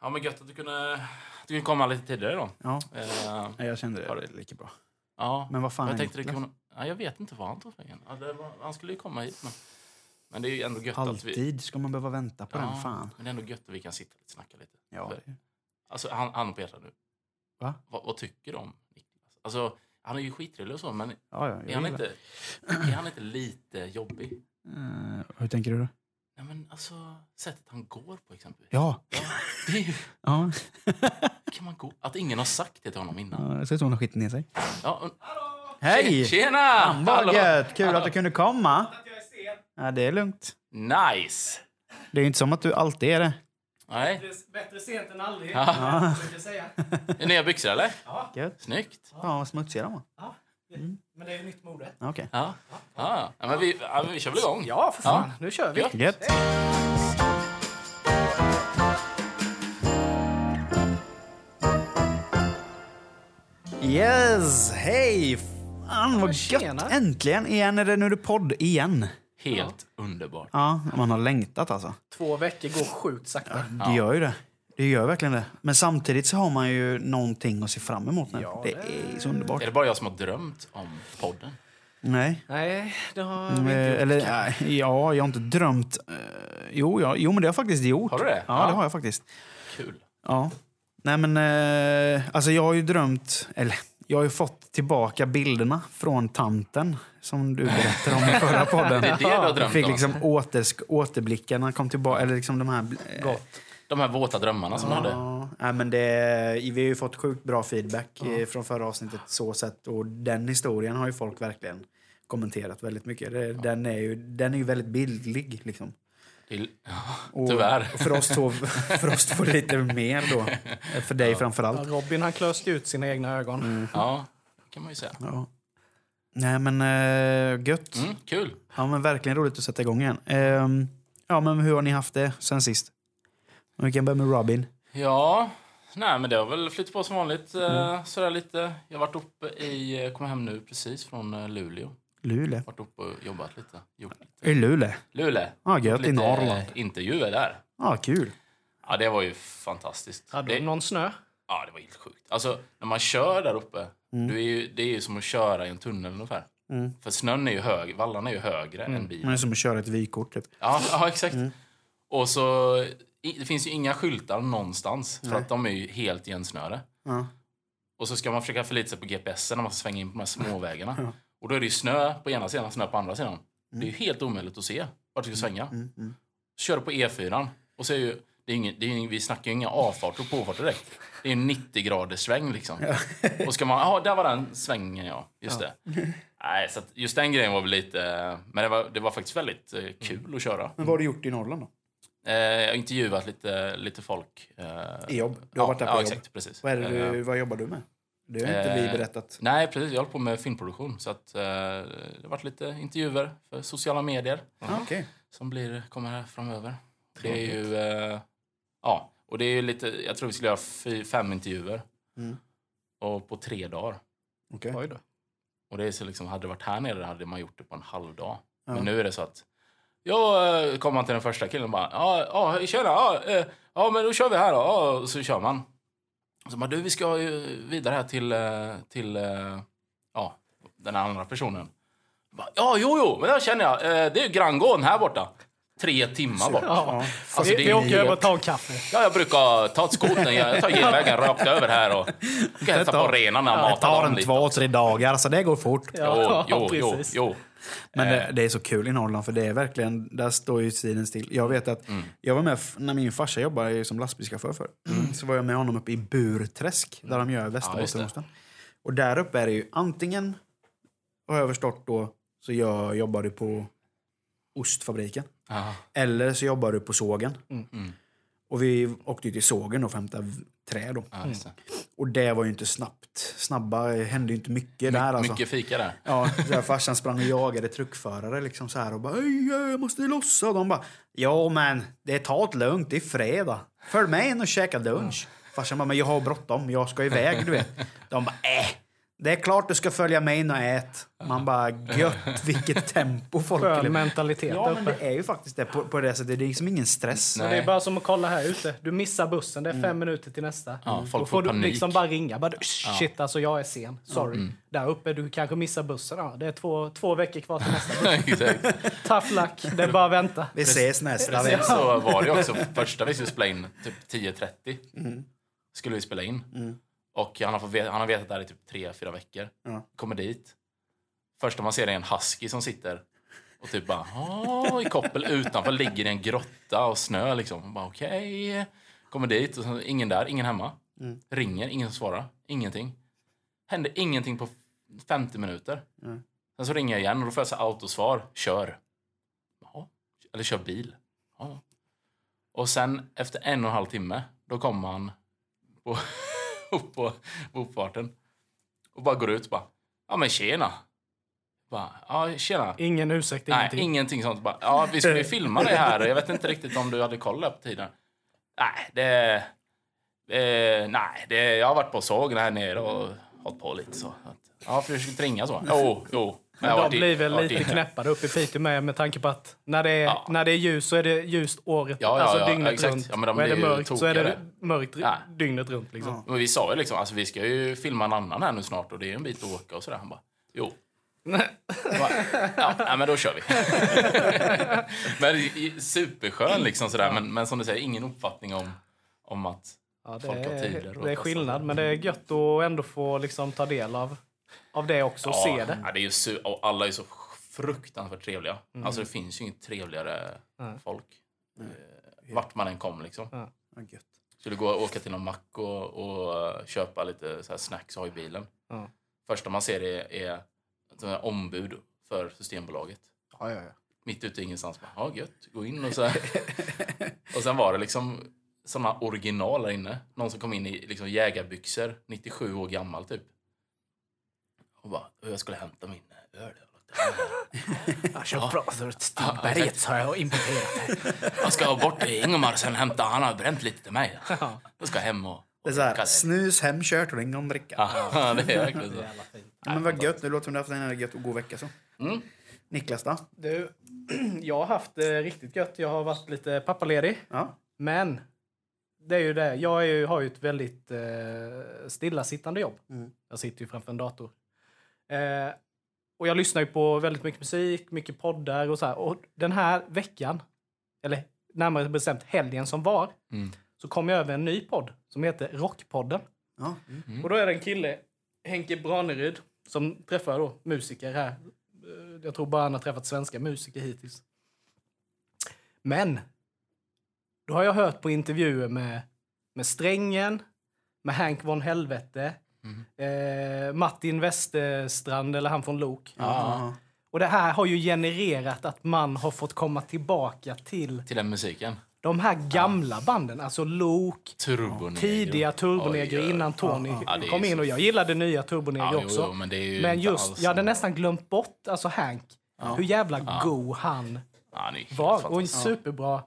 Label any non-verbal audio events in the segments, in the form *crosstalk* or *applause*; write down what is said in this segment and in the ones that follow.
Ja, men gött att du kunde, du kunde komma lite tidigare då. Ja, Eh, jag kände det du- lika bra. ja. Men vad fan jag tänkte det Niklas? kunde, ja, Jag vet inte vad han tog vägen. Ja, det var, han skulle ju komma hit, men, men det är ju ändå gött att vi... Alltid ska man behöva vänta på den, fan. Men det är ändå gött att vi kan sitta och snacka lite. Ja, För- det- Alltså, han, han Petra nu. Va? Vad, vad tycker du om Niklas? Alltså, han är ju skittrevlig och så, men ja, ja, är han, inte, är han inte lite jobbig? det. Eh, hur tänker du då? Nej, men alltså, sättet han går på exempelvis. Ja, Ja, det är ju, *laughs* ja. kan man gå? Att ingen har sagt det till honom innan. ja det ser ut som hon har skitit ner sig. Ja, och, Hej! Tjena! Fan, vad Hallå! gött! Kul att du kunde komma. Ja, det är lugnt. Nice! Det är ju inte som att du alltid är det. Nej. Bättre- sent än aldrig. Ja. säga. Är *laughs* det nya byxor eller? Ja, Gött. Snyggt. Fan vad smutsiga de var. ja. Det- Men det är ju nytt mode. Okej. Ja. Ja, ja, men vi, ja, men vi kör väl igång? Ja, för fan. Nu kör vi. Gött. Gött. Yes! Hej! Fan vad gött! Äntligen! Igen är det, nu är det podd igen. Helt underbart. Ja, man har längtat alltså. Två veckor går sjukt sakta. Det gör ju det. Det gör verkligen det. Men samtidigt så har man ju någonting att se fram emot nu. Ja, det det- är så underbart. Är det bara jag som har drömt om podden? Nej. Nej, det har Mm, vi inte gjort. Eller, nej, ja, jag har inte drömt. Eh, jo, ja, jo, men det har jag faktiskt gjort. Har du det? Ja, Ja. det har jag faktiskt. Kul. Ja. Nej, men eh, alltså jag har ju drömt, eller jag har ju fått tillbaka bilderna från tanten som du berättade om i förra *laughs* podden. Det är det du har Jag drömt fick om? liksom återsk- återblickarna kom tillbaka, eller liksom de här... eh, Gott. De här våta drömmarna som du hade? Ja, men det, vi har ju fått sjukt bra feedback eh, från förra avsnittet så sätt och den historien har ju folk verkligen kommenterat väldigt mycket. Det, den, är ju, den är ju väldigt bildlig liksom. *laughs* Ja, Tyvärr. Och för oss två, *laughs* för oss två lite mer då. För dig framför Ja, allt. Robin han klöste ut sina egna ögon. ja, det kan man ju säga. Ja. Nej men uh, gött. Mm, kul. Ja men verkligen roligt att sätta igång igen. Ehm, ja men hur har ni haft det sen sist? Vi kan börja med Robin. Ja, nej men det har väl flyttat på som vanligt. Mm. eh, Sådär lite. Jag har varit uppe i, eh, kom hem nu precis från eh, Luleå. Luleå. Varit uppe och jobbat lite. Gjort lite. I Luleå? Luleå. Ja gött, i Norrland. intervjuer där. Ja kul. Ja, det var ju fantastiskt. Hade det, du någon snö? Ja, det var helt sjukt. Alltså, när man kör där uppe, Mm. du är ju, det är ju som att köra i en tunnel ungefär. Mm. För snön är ju hög, vallarna är ju högre än Men bilen. det är som att köra ett vykort typ. Ja, ja exakt. Mm. Och så, det finns ju inga skyltar någonstans, för att de är ju helt igensnöade. Ja. Och så ska man försöka förlita sig på GPSen när man ska svänga in på de här småvägarna. *laughs* Ja. Och då är det ju snö på ena sidan, snö på andra sidan. Det är ju helt omöjligt att se vart du ska svänga. Mm, mm. Så kör du på E4 och så är ju, det är ingen, det är vi snackar ju inga avfarter och påfarter direkt. Det är en 90 graders sväng liksom. *laughs* Och ska man, ja där var den svängen ja, just det. Nej, så just den grejen var väl lite, men det var, det var faktiskt väldigt eh, kul att köra. Men vad har du gjort i Norrland då? Eh, jag har intervjuat lite, lite folk. Eh, I jobb? Du har ja, varit där på ja, jobb? exakt, precis. Vad, är det Eh, du, vad jobbar du med? Det har inte vi berättat. Nej, precis. Jag håller på med filmproduktion. Så att, eh, det har varit lite intervjuer för sociala medier Ah, Okej. som blir, kommer här framöver. Det är ju... Eh, ja, och det är ju lite... Jag tror vi skulle göra fy, fem intervjuer. Mm. Och på tre dagar. Okej. Oj då. Och det är så liksom, hade det varit här nere hade man gjort det på en halv dag. Ja. Men nu är det så att... Ja, eh, kommer man till den första killen och bara... Ja, ja tjena, ja, eh, ja, men då kör vi här då. Ja, så kör man. Så bara, du, vi ska vidare här till, eh, till ja, den andra personen. Jag Bara, ja, jo, jo, men det känner jag. Det är ju granngården här borta. Tre timmar bort. Ja. Alltså, vi, det vi åker över och tar kaffe. Ja, jag brukar ta ett skoten, jag tar genvägen rakt över här och kan hälsa på renarna och Det mata tar dem en lite. två, tre dagar, så det går fort. Jo, *laughs* jo, jo, precis. jo. Men Eh. det, det är så kul i Norrland, för det är verkligen, där står ju tiden still. Jag vet att Mm. jag var med när min farsa jobbade som lastbilschaufför för. *clears throat* Så var jag med honom uppe i Burträsk, där de gör Mm. just det. Västerbottensosten. och där uppe är det ju antingen, har jag förstått då, så jag jobbar du på ostfabriken. Ja. Eller så jobbar du på sågen. Mm. Och vi åkte ju till sågen och för att hämta v- trä då. Ja, det. Och det var ju inte snabbt. Snabba hände ju inte mycket där alltså. Mycket fika där. Ja, där farsan sprang och jagade truckförare liksom så här och bara "Ej, jag måste lossa. Och de bara ja men det tar det lugnt, det är fredag. Följ med in och käka lunch. Farsan bara men jag har bråttom, jag ska iväg du vet. De bara äh, Det är klart du ska följa med in och ät. Man bara, gött *laughs* vilket tempo folk Skön mentalitet Ja, men det är ju faktiskt det på, på det sättet. Det är liksom ingen stress. Nej. Det är bara som att kolla här ute. Du missar bussen, det är fem minuter till nästa. Ja, Då folk får får du panik. liksom bara ringa. Bara, Shit, alltså jag är sen. Sorry. Där uppe, du kanske missar bussen. Ja, det är två, två veckor kvar till nästa *laughs* buss. Tough luck, det är bara att vänta. Vi ses nästa Precis vecka. så var det också. Första vi skulle spela in, typ 10.30, skulle vi spela in. Och han har, fått han har vetat det här i typ tre fyra veckor. Ja. Kommer dit. Första man ser är en husky som sitter och typ bara i koppel utanför, ligger i en grotta och snö liksom. Bara okej. Kommer dit och så, ingen där, ingen hemma. Ringer, ingen som svarar. Ingenting. Händer ingenting på 50 minuter. Mm. Sen så ringer jag igen och då får jag så autosvar. Kör. Ja. Eller kör bil. Ja. Och sen efter en och en halv timme, då kommer han på, *laughs* upp på på uppfarten och bara går ut och bara, ja men tjena. Bara, ja tjena. Ingen ursäkt, Nej, ingenting. ingenting sånt. Bara, ja, vi skulle *laughs* filma det här. Jag vet inte riktigt om du hade kollat på tiden. Nej, det... Eh, nej, det, jag har varit på sågen här nere och hållit på lite så. Att, ja, försökt ringa så. Jo, jo. Men har de blir väl varit lite i- knäppade uppe i Piteå med, med tanke på att när det är, Ja. när det är ljus så är det ljust året, Ja, ja, alltså ja, dygnet exakt. runt. Ja, men de och är det mörkt så är det tokigare. mörkt Ja. dygnet runt. Liksom. Men vi sa ju liksom, alltså vi ska ju filma en annan här nu snart och det är en bit att åka och sådär. Han bara, jo. *laughs* Ja, nej, men då kör vi. *laughs* men superskön liksom sådär. Men, men som du säger, ingen uppfattning om, om att Ja, det, folk har tider. är, det är skillnad, men det är gött att ändå få liksom, ta del av, av det också och se det. Ja, det är ju su- och alla är så fruktansvärt trevliga. Alltså det finns ju inget trevligare Nej. folk. Eh, Vart man än kom liksom. Ja. Ja, gött. Skulle gå och åka till någon mack och, och eh, köpa lite så här snacks och ha i bilen. Ja. Första man ser är, är här ombud för Systembolaget. Ja, ja, ja. Mitt ute i ingenstans. Bara, ja, gött. Gå in och så här. *laughs* och sen var det liksom såna original där inne. Någon som kom in i liksom jägarbyxor, 97 år gammal typ. Och bara, jag skulle hämta min öl. *laughs* Jag köpt bra så Stigbergets har jag importerat. Jag ska bort till Ingemar sen hämta. Han har bränt lite till mig. Då ska jag hem och... Det är så här, snus, hemkört och ingen dricka. *laughs* Ja, det är verkligen så. *laughs* Ja, men vad gött. Det låter som du har haft en gött och god vecka. Så. Mm. Niklas då? Du, *clears throat* jag har haft det riktigt gött. Jag har varit lite pappaledig. Ja. Men det är ju det. Jag är ju, har ju ett väldigt eh, stillasittande jobb. Mm. Jag sitter ju framför en dator. Eh, och jag lyssnar ju på väldigt mycket musik, mycket poddar och så här. Och den här veckan, eller närmare bestämt helgen som var, Mm. så kom jag över en ny podd som heter Rockpodden. Ja. Mm. Och då är det en kille, Henke Braneryd, som träffar då musiker här. Eh, Jag tror bara han har träffat svenska musiker hittills. Men, då har jag hört på intervjuer med, med Strängen, med Hank von Helvete, eh, Martin Westerstrand, eller han från Lok. Ja. Och det här har ju genererat att man har fått komma tillbaka till Till den musiken. de här gamla banden, alltså Lok, Turbonegro. tidiga Oj, oj. innan Tony Ja, kom in. Och jag gillade nya Turbonegro Ja, jo, också. jo, men det är ju Men inte just, alls jag hade nästan glömt bort alltså Hank. Hur jävla go han Ja, han var. Och en superbra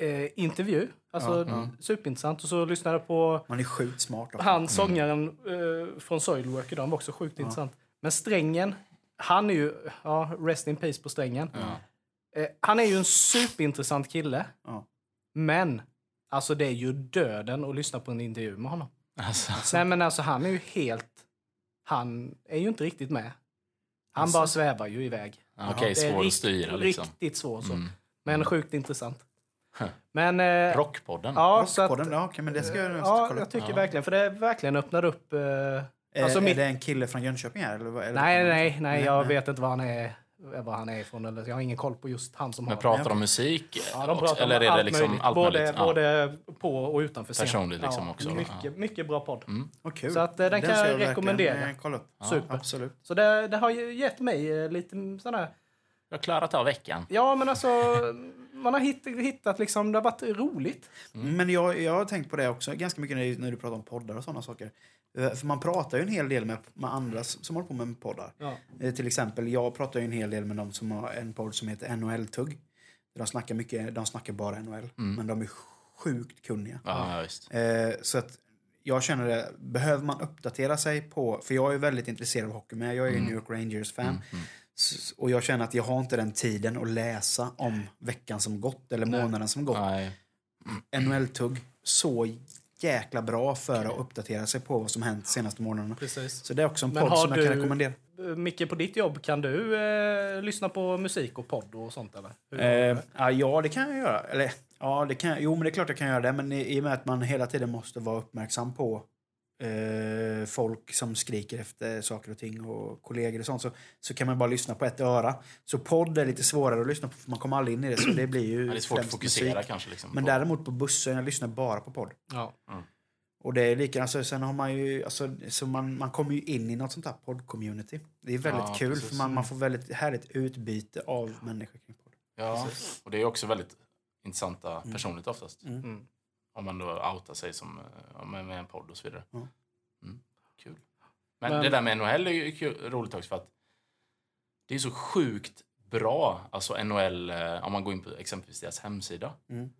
eh, intervju. Alltså superintressant. Och så lyssnade jag på Man är sjukt smart. Han sångaren eh, från Soilwork idag. Han var också sjukt intressant. Men Strängen, han är ju, ja, rest in peace på Strängen. Eh, han är ju en superintressant kille. Ja. Men, alltså det är ju döden att lyssna på en intervju med honom. Alltså, Nej men alltså han är ju helt, han är ju inte riktigt med. Han bara svävar ju iväg. ja, Okej, Det är svår att styra liksom. Riktigt svår så. Mm. Men sjukt intressant. Men, eh, Rockpodden. ja, Rockpodden, ja, okej, men det ska jag nästan ja, kolla jag upp. tycker Ja. verkligen, för det verkligen öppnar upp eh, Är, alltså är mitt- det en kille från Jönköping här? Eller, vad- eller Nej, nej, nej, jag vet inte var han är, var han är ifrån. Eller, jag har ingen koll på just han som Men har pratar de musik? Ja, de också? pratar Eller om är det allt liksom möjligt. allt både, möjligt? Ja. både på och utanför scen. Personligt liksom också. Mycket, Ja. mycket bra podd. Vad kul. Så att, eh, den kan ska jag verkligen, rekommendera. eh, kolla upp. Super. Absolut. Så det, det har ju gett mig eh, lite här... Jag har klarat av veckan. Ja, men alltså... Man har hitt, hittat liksom... Det har varit roligt. Men jag, jag har tänkt på det också ganska mycket när, när du pratar om poddar och sådana saker. Eh, För man pratar ju en hel del med, med andra som håller på med poddar. Ja. Eh, Till exempel, jag pratar ju en hel del med dem som har en podd som heter NHL-tugg. De snackar, mycket, de snackar bara NHL, men de är sjukt kunniga. Ja. Eh, så att jag känner det, behöver man uppdatera sig på, för jag är väldigt intresserad av hockey med, jag är ju Mm. New York Rangers-fan. S- Och jag känner att jag har inte den tiden att läsa om veckan som gått eller månaden som gått. NHL-tugg, så jäkla bra för att uppdatera sig på vad som hänt senaste månaderna. Precis. Så det är också en Men podd som jag kan du- rekommendera. Micke, på ditt jobb, kan du eh, lyssna på musik och podd och sånt eller? Eh, det? ja, det kan jag göra. Eller, ja, det kan, jo, men det är klart jag kan göra det. Men i, i och med att man hela tiden måste vara uppmärksam på eh, folk som skriker efter saker och ting och kollegor och sånt så, så kan man bara lyssna på ett öra. Så podd är lite svårare att lyssna på för man kommer aldrig in i det. Så det blir ju *clears throat* Ja, det är svårt att fokusera musik. kanske. Liksom, Men på- däremot på bussen, jag lyssnar bara på podd. Ja. Och det är lika, alltså, sen har man ju, alltså, så man, man kommer ju in i något sånt här podd-community. Det är väldigt Ja, kul precis. för man, man får väldigt härligt utbyte av människor kring podd. Ja, och det är också väldigt intressanta personligt oftast. Mm. Om man då outar sig som, eh, med, en podd och så vidare. Ja. Mm, kul. Men, Men- det där med NHL är ju kul, roligt också för att det är så sjukt bra, alltså NHL, eh, om man går in på exempelvis deras hemsida. Mm.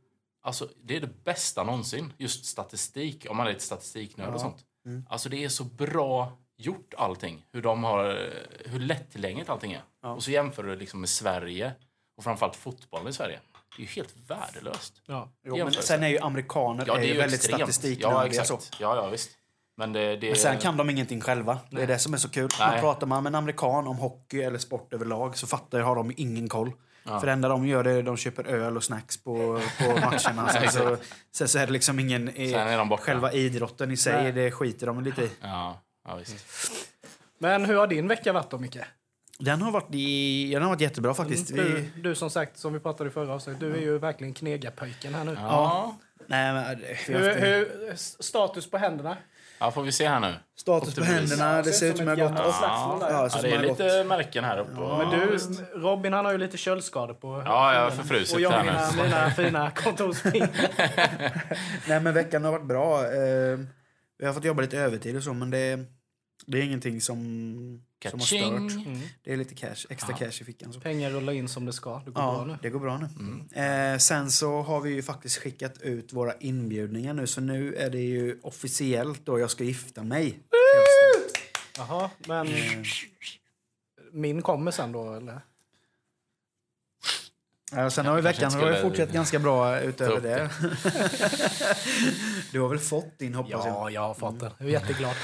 Alltså det är det bästa någonsin, just statistik, om man är lite statistiknörd Ja. och sånt. Mm. Alltså det är så bra gjort allting, hur de har, hur lättillgängligt allting är. Ja. Och så jämför du liksom med Sverige, och framförallt fotbollen i Sverige. Det är ju helt värdelöst. Ja. Jo, men sen är ju amerikaner är ju väldigt extremt. statistiknördiga. Ja, så. Ja, ja, visst. Men det, det Men sen kan de ingenting själva. Det är det som är så kul. Man pratar man med en amerikan om hockey eller sport överlag så fattar jag, har de ingen koll. Ja. För det enda de gör det är att de köper öl och snacks på, på matcherna. *laughs* sen, så, sen så är det liksom ingen... Sen är. Själva idrotten i sig, Nej. det skiter de lite i. Ja, ja visst. Men hur har din vecka varit då, Micke? Den har varit, i, ja, den har varit jättebra faktiskt. Vi, Du, du som sagt, som vi pratade i förra avsnittet, du är ju verkligen knegapöjken här nu. Ja. nej, men, har Hur, hur, status på händerna? ja, får vi se här nu. status på Upp händerna. Det ser ut som jag gått... där. Ja, Ja, det är lite märken här uppe. Men du, Robin han har ju lite köldskador på Ja, jag har Och förfrusit jag här mina, nu. mina fina kontorsfingrar. *laughs* Nej, men veckan har varit bra. Eh, vi har fått jobba lite övertid och så, men det, det är ingenting som, som har stört. Kaching! Mm. Det är lite cash, extra cash i fickan. Så. Pengar rullar in som det ska. Det går bra Ja, nu. det går bra nu. Mm. Eh, sen så har vi ju faktiskt skickat ut våra inbjudningar nu, så nu är det ju officiellt då jag ska gifta mig. Jaha, men Eh, min kommer sen då, eller? Ja, sen har ju veckan har ju fortsatt ganska bra utöver upp det. *laughs* du har väl fått din hoppas jag? Ja, jag har fått den. Jag är jätteglad.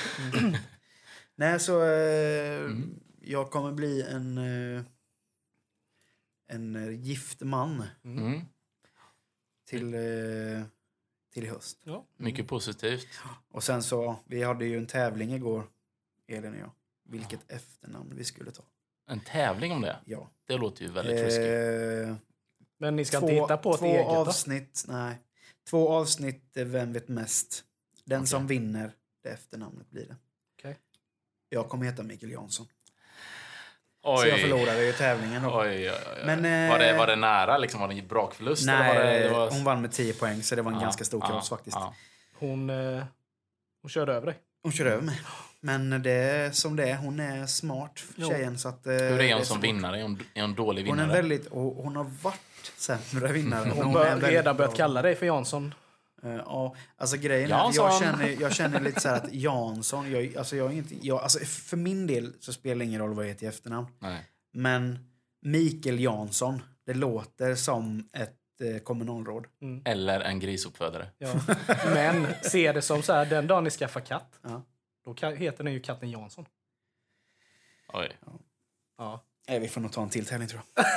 Nej, så eh, Mm. jag kommer bli en, eh, en gift man Mm. till, eh, till höst. Ja. Mycket positivt. Och sen så, vi hade ju en tävling igår, Elin och jag, vilket efternamn vi skulle ta. En tävling om det. Ja. Det låter ju väldigt. Eh, Men ni ska två inte hitta på ett eget då? avsnitt, nej. Två avsnitt, eh, Vem vet mest? Den Okej. som vinner, det efternamnet blir det. Jag kommer heta Mikael Jansson. Oj. Så jag förlorade ju tävlingen då. Oj, oj, oj. Men, eh, var, det, var det nära? Liksom, var det en brakförlust? Nej, eller var det, det var... hon vann med 10 poäng så det var en Ja, ganska stor ja, kross faktiskt. ja. Hon, eh, hon körde över dig. Hon kör över mig. Men det är som det är. Hon är smart, Jo. tjejen. Så att, eh, Hur är hon som svårt. vinnare? Är hon, är hon dålig Hon vinnare? är väldigt, och hon har varit sämre vinnare. Hon är har väldigt redan börjat kalla dig för Jansson. Eh, Ja, alltså grejen är jag känner, jag känner lite så här att *laughs* Jansson, jag, alltså jag är inte, jag, alltså för min del så spelar det ingen roll vad jag heter i efternamn. Nej. Men Mikael Jansson, det låter som ett eh, kommunalråd. Eller en grisuppfödare. Ja. *laughs* Men se det som så här, den dagen ni skaffar katt, Ja. då heter den ju katten Jansson. Oj. Ja. Nej, vi får nog ta en till tävling tror jag. *laughs*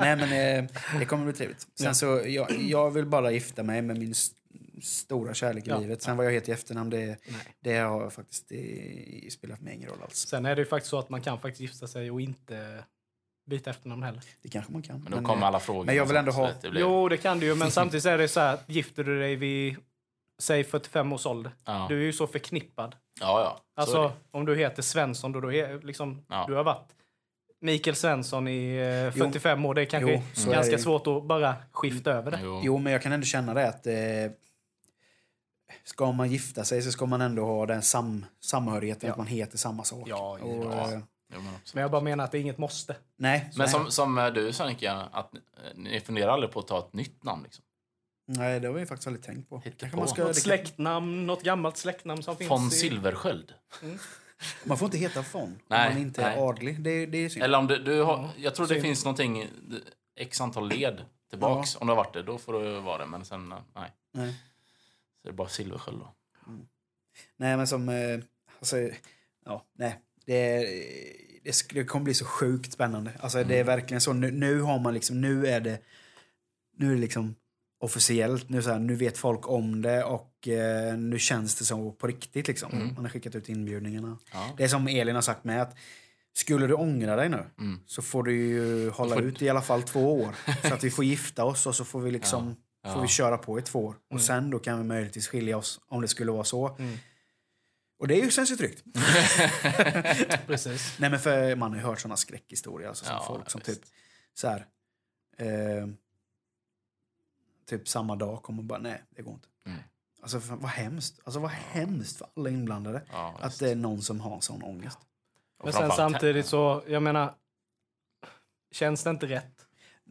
Nej, men eh, det kommer bli trevligt. Sen Ja. så, jag, jag vill bara gifta mig med min st- stora kärlek i Ja. livet. Sen vad jag heter i efternamn, det, Nej. det har faktiskt det spelar för mig ingen roll alls. Sen är det ju faktiskt så att man kan faktiskt gifta sig och inte byta efternamn heller. Det kanske man kan. Men då kommer eh, alla frågor. men jag vill ändå ha- det blir- Jo, det kan du ju, men samtidigt är det så här, gifter du dig vid, säg 45 års ålder, Ja. du är ju så förknippad. Ja, ja. Så är Alltså, det. om du heter Svensson, då, då är liksom, Ja. du har varit Mikael Svensson i eh, Jo. 45 år. Det är kanske Jo, så är ganska det. svårt att bara skifta över det. Jo. Jo, men jag kan ändå känna det att eh, ska man gifta sig så ska man ändå ha den sam, samhörigheten, Ja. att man heter samma sak. Ja, och, ja. eh, Jo, men absolut. Men jag bara menar att det är inget måste. nej, Men som, som eh, du sa Nicke, att eh, ni funderar aldrig på att ta ett nytt namn? Liksom. Nej, det har vi faktiskt aldrig tänkt på. Hitta på. man, ska, Något det släktnamn, något gammalt släktnamn som finns Von i... Silversköld. man får inte heta von Nej, om man inte nej. är adlig. Det, det är synd. Eller om du, du har, jag tror det synd. finns någonting, x antal led tillbaks. Om du har varit det, då får du vara det. Men sen, nej. Nej. Så det är bara Silversköld då. Nej, men som... Eh, alltså, ja, nej. Det, det, det kommer bli så sjukt spännande. Alltså, Det är verkligen så. Nu, nu har man liksom... Nu är det... Nu är det liksom officiellt. Nu, så här, nu vet folk om det och eh, nu känns det så på riktigt. Liksom. Man har skickat ut inbjudningarna. Ja. Det är som Elin har sagt med att skulle du ångra dig nu Mm. så får du ju hålla får- ut i alla fall två år. så att vi får gifta oss och så får vi liksom Ja. får vi köra på i två år. Och sen då kan vi möjligtvis skilja oss om det skulle vara så. Och det är ju, känns ju tryggt. *laughs* Precis. Nej men för man har ju hört såna skräckhistorier. Alltså, som Ja, folk som visst. typ så här. Eh, typ samma dag kommer och bara nej, det går inte. Mm. Alltså för, vad hemskt. Alltså vad hemskt för alla inblandade. Ja, att det är någon som har sån ångest. Men sen samtidigt så, jag menar, känns det inte rätt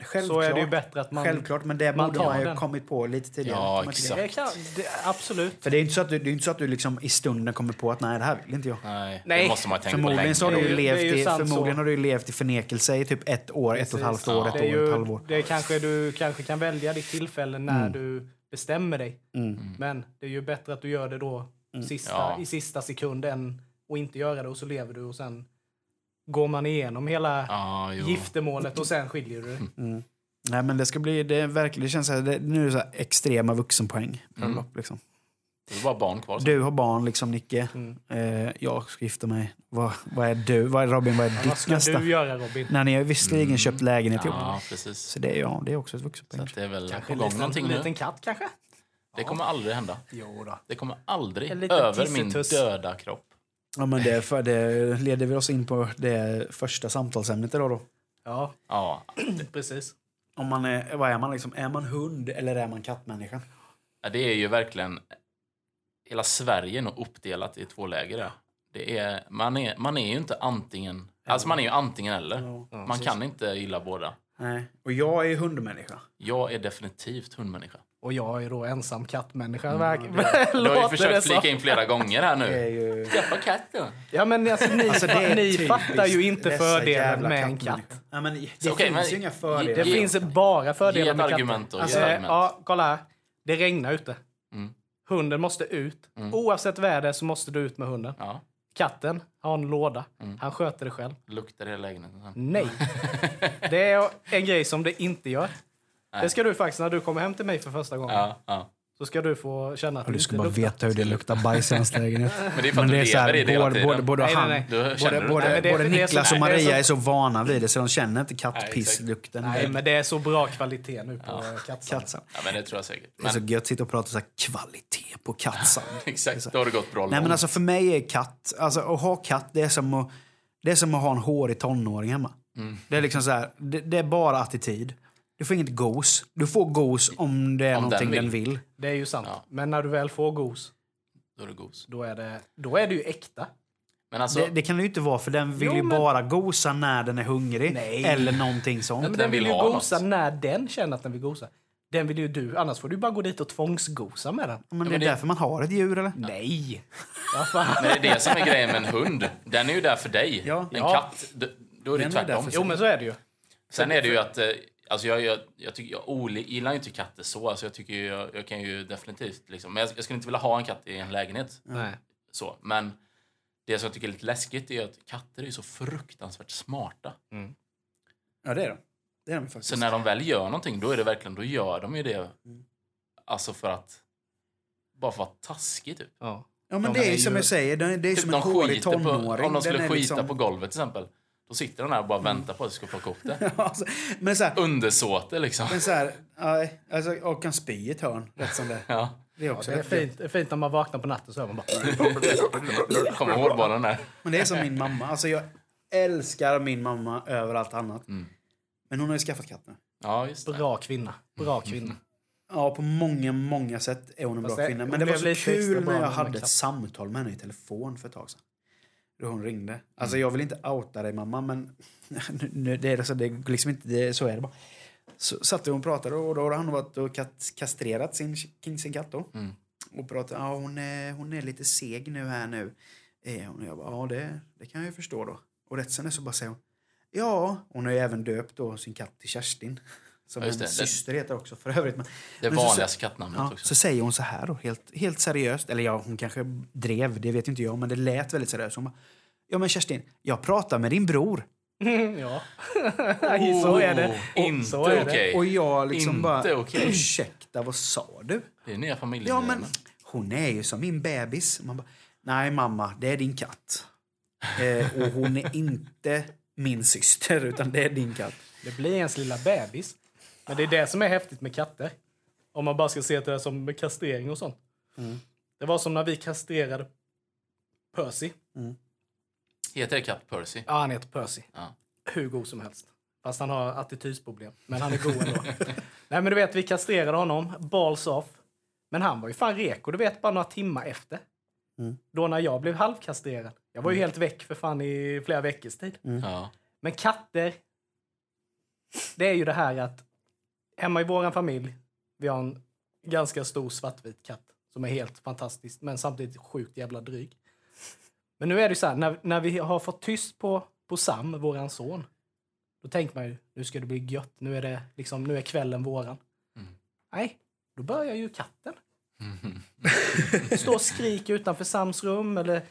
Självklart, så är det ju bättre att man... självklart, men det man borde man ju den. kommit på lite tidigare. Ja, exakt. Det kan, det, absolut. För det är inte så att du, det är inte så att du liksom i stunden kommer på att nej, det här vill inte jag. Nej, Nej. det måste man tänka på Förmodligen länge. så har du ju ju- levt ju i, sant förmodligen så. har du ju levt i förnekelse i typ ett år, ett och ett halvt år, ett Det är år, ju, ett halvår. Det kanske du kanske kan välja ditt tillfälle när du bestämmer dig. Mm. Men det är ju bättre att du gör det då sista, Ja. i sista sekunden och inte göra det och så lever du och sen går man igenom hela jo. giftermålet och sen skiljer du dig. *laughs* Nej men det ska bli, det är verkligen, det känns så här, det, nu är det så här extrema vuxenpoäng. bröllop, Liksom. Det är bara barn kvar. sen. Du har barn liksom Nicke. Eh, jag ska gifta mig. Vad, vad är du? Vad är Robin? Vad är Vad ditt ska nästa? du göra Robin? När ni har visserligen köpt lägenhet ihop. Ja, precis. Så det är, ja, det är också ett Så vuxenpoäng. att det är väl Kanske på en gång liten, någonting nu. liten katt kanske? Det kommer aldrig hända. Jo då. Det kommer aldrig En över min döda kropp. Ja, men det, för det leder vi oss in på det första samtalsämnet idag då. Ja, Ja, *clears throat* precis. Om man är, vad är man liksom? Är man hund eller är man kattmänniska? Ja, det är ju verkligen... Hela Sverige är nog uppdelat i två läger. Det är, man, är, man är ju inte antingen... Alltså man är ju antingen eller. Ja. Man kan inte gilla båda. Nej. Och jag är hundmänniska. Jag är definitivt hundmänniska. Och jag är då ensam kattmänniska. Mm, Du har ju *laughs* det försökt flika in flera gånger här Det är nu. ju... Skaffa katt då. Ja, men alltså, ni, Alltså, det ni fattar ju inte fördelen med en katt. Ja, men det Så, okej, finns ju inga Det fördelar. Ge- finns bara fördelar med katter. argument då. Alltså, argument. ja, kolla här. Det regnar ute. Mm. Hunden måste ut. Oavsett väder så måste du ut med hunden. Ja, Katten har en låda. Mm. Han sköter det själv. luktar i hela lägenheten. Nej. *laughs* Det är en grej som det inte gör. Det ska du faktiskt, när du kommer hem till mig för första gången, Ja, ja. så ska du få känna att Ja, du ska bara veta hur det luktar bajs i hans lägenhet. *laughs* Men det är för att du lever i det hela både, tiden. både, både, Nej, nej, han, nej. Du, både, både, Nej, men både det är Niklas så- och det är Maria så- är så vana vid det så de känner inte kattpisslukten. Nej, men det är så bra kvalitet nu på ja. kattsand. Kattsand. Ja, men det tror jag säkert. Det är så Men, gött att sitta och prata så här kvalitet på kattsand. *laughs* exakt, då har det gått bra Nej långt. men alltså för mig är katt, alltså att ha katt det är som att, det är som att ha en hårig tonåring hemma. Mm. Det är liksom så här, det, det är bara attityd. Du får inget gos. Du får gos om det är Om någonting den den vill. vill. Det är ju sant. Ja. Men när du väl får gos, Då är det gos. då är det, då är det ju äkta. Men alltså, Det, det kan det ju inte vara för den vill Jo, ju men- bara gosa när den är hungrig. Nej. Eller någonting sånt. Nej, men Den den vill vill ju gosa något. när den känner att den vill gosa. Den vill ju du, annars får du bara gå dit och tvångsgosa med den. men det är men det- därför man har ett djur eller? Nej! *laughs* Vad fan? men det är det som är grejen med en hund. Den är ju där för dig. Ja. En Ja. katt, då är det tvärtom. Jo, men så är det ju. Sen är det ju att... Alltså jag, jag, jag, tycker, jag gillar ju inte katter så. Alltså jag, tycker ju, jag, jag kan ju definitivt... Liksom, men jag, jag skulle inte vilja ha en katt i en lägenhet. Nej. Så. Men det som jag tycker är lite läskigt är att katter är så fruktansvärt smarta. Ja det är de. Det är de faktiskt. Så när de väl gör någonting, då är det verkligen, då gör de ju det. Alltså för att... Bara för att vara taskig typ. Ja. ja men de det är ju som jag säger, det är, typ som de en hårig skiter på, tonåring. om de skulle skita liksom- på golvet till exempel. Då sitter de där och bara väntar på att du ska plocka upp det. *laughs* Alltså, men så här, Undersåte liksom. men så här, nej, alltså, och kan spy i ett hörn, rätt som det. *laughs* Ja. Det är också Det är, fint, det är fint när man vaknar på natten så hör man bara... *laughs* Kommer hårbollen där. Men det är som min mamma. Alltså jag älskar min mamma över allt annat. Mm. Men hon har ju skaffat katt nu. Ja, just det. Bra kvinna. Bra kvinna. Ja, på många, många sätt är hon en bra Fast det- kvinna. Men det var så kul bra när jag hade ett samtal med henne i telefon för ett tag sedan. Då hon ringde. Alltså Mm. jag vill inte outa dig mamma, men *laughs* nu, det är, alltså, det är liksom inte, det, så är det bara. Så satt vi och pratade och då hade han varit och kat, kastrerat sin, sin katt då. Mm. Och pratade, ja hon är, hon är lite seg nu här nu. Eh, och jag bara, ja det, det kan jag ju förstå då. Och rätt sen så bara säger hon, ja, hon har ju även döpt då sin katt till Kerstin. *laughs* Som Ja, hennes syster heter också för övrigt. Men, Det men så- vanligaste kattnamnet Ja, också. så säger hon så här då, helt, helt seriöst. Eller ja, hon kanske drev, det vet inte jag, men det lät väldigt seriöst. Hon bara, ja men Kerstin, jag pratar med din bror. *laughs* ja. *laughs* så är det. Oh, inte så är det. okej. Och jag liksom Inte bara, okej. ursäkta, vad sa du? Det är nya Ja, familjemedlemmar. men hon är ju som min bebis. Man bara, nej mamma, det är din katt. *laughs* Eh, och hon är inte min syster, utan det är din katt. Det blir ens lilla bebis. Men det är det som är häftigt med katter. Om man bara ska se till det som med kastrering och sånt. Det var som när vi kastrerade Percy. Heter det katt Percy? Ja, han heter Percy. Ja. Hur god som helst. Fast han har attitydsproblem. Men han är god ändå. *laughs* Nej men du vet, vi kastrerade honom. Balls off. Men han var ju fan reko, du vet, bara några timmar efter. Då när jag blev halvkastrerad. Jag var ju helt väck för fan i flera veckors tid. Ja. Men katter, det är ju det här att hemma i våran familj, vi har en ganska stor svartvit katt som är helt fantastisk, men samtidigt sjukt jävla dryg. Men nu är det så här, när, när vi har fått tyst på, på Sam, våran son, då tänker man ju, nu ska det bli gött, nu är, det liksom, nu är kvällen våran. Nej, då börjar ju katten. *laughs* Står och skriker utanför Sams rum eller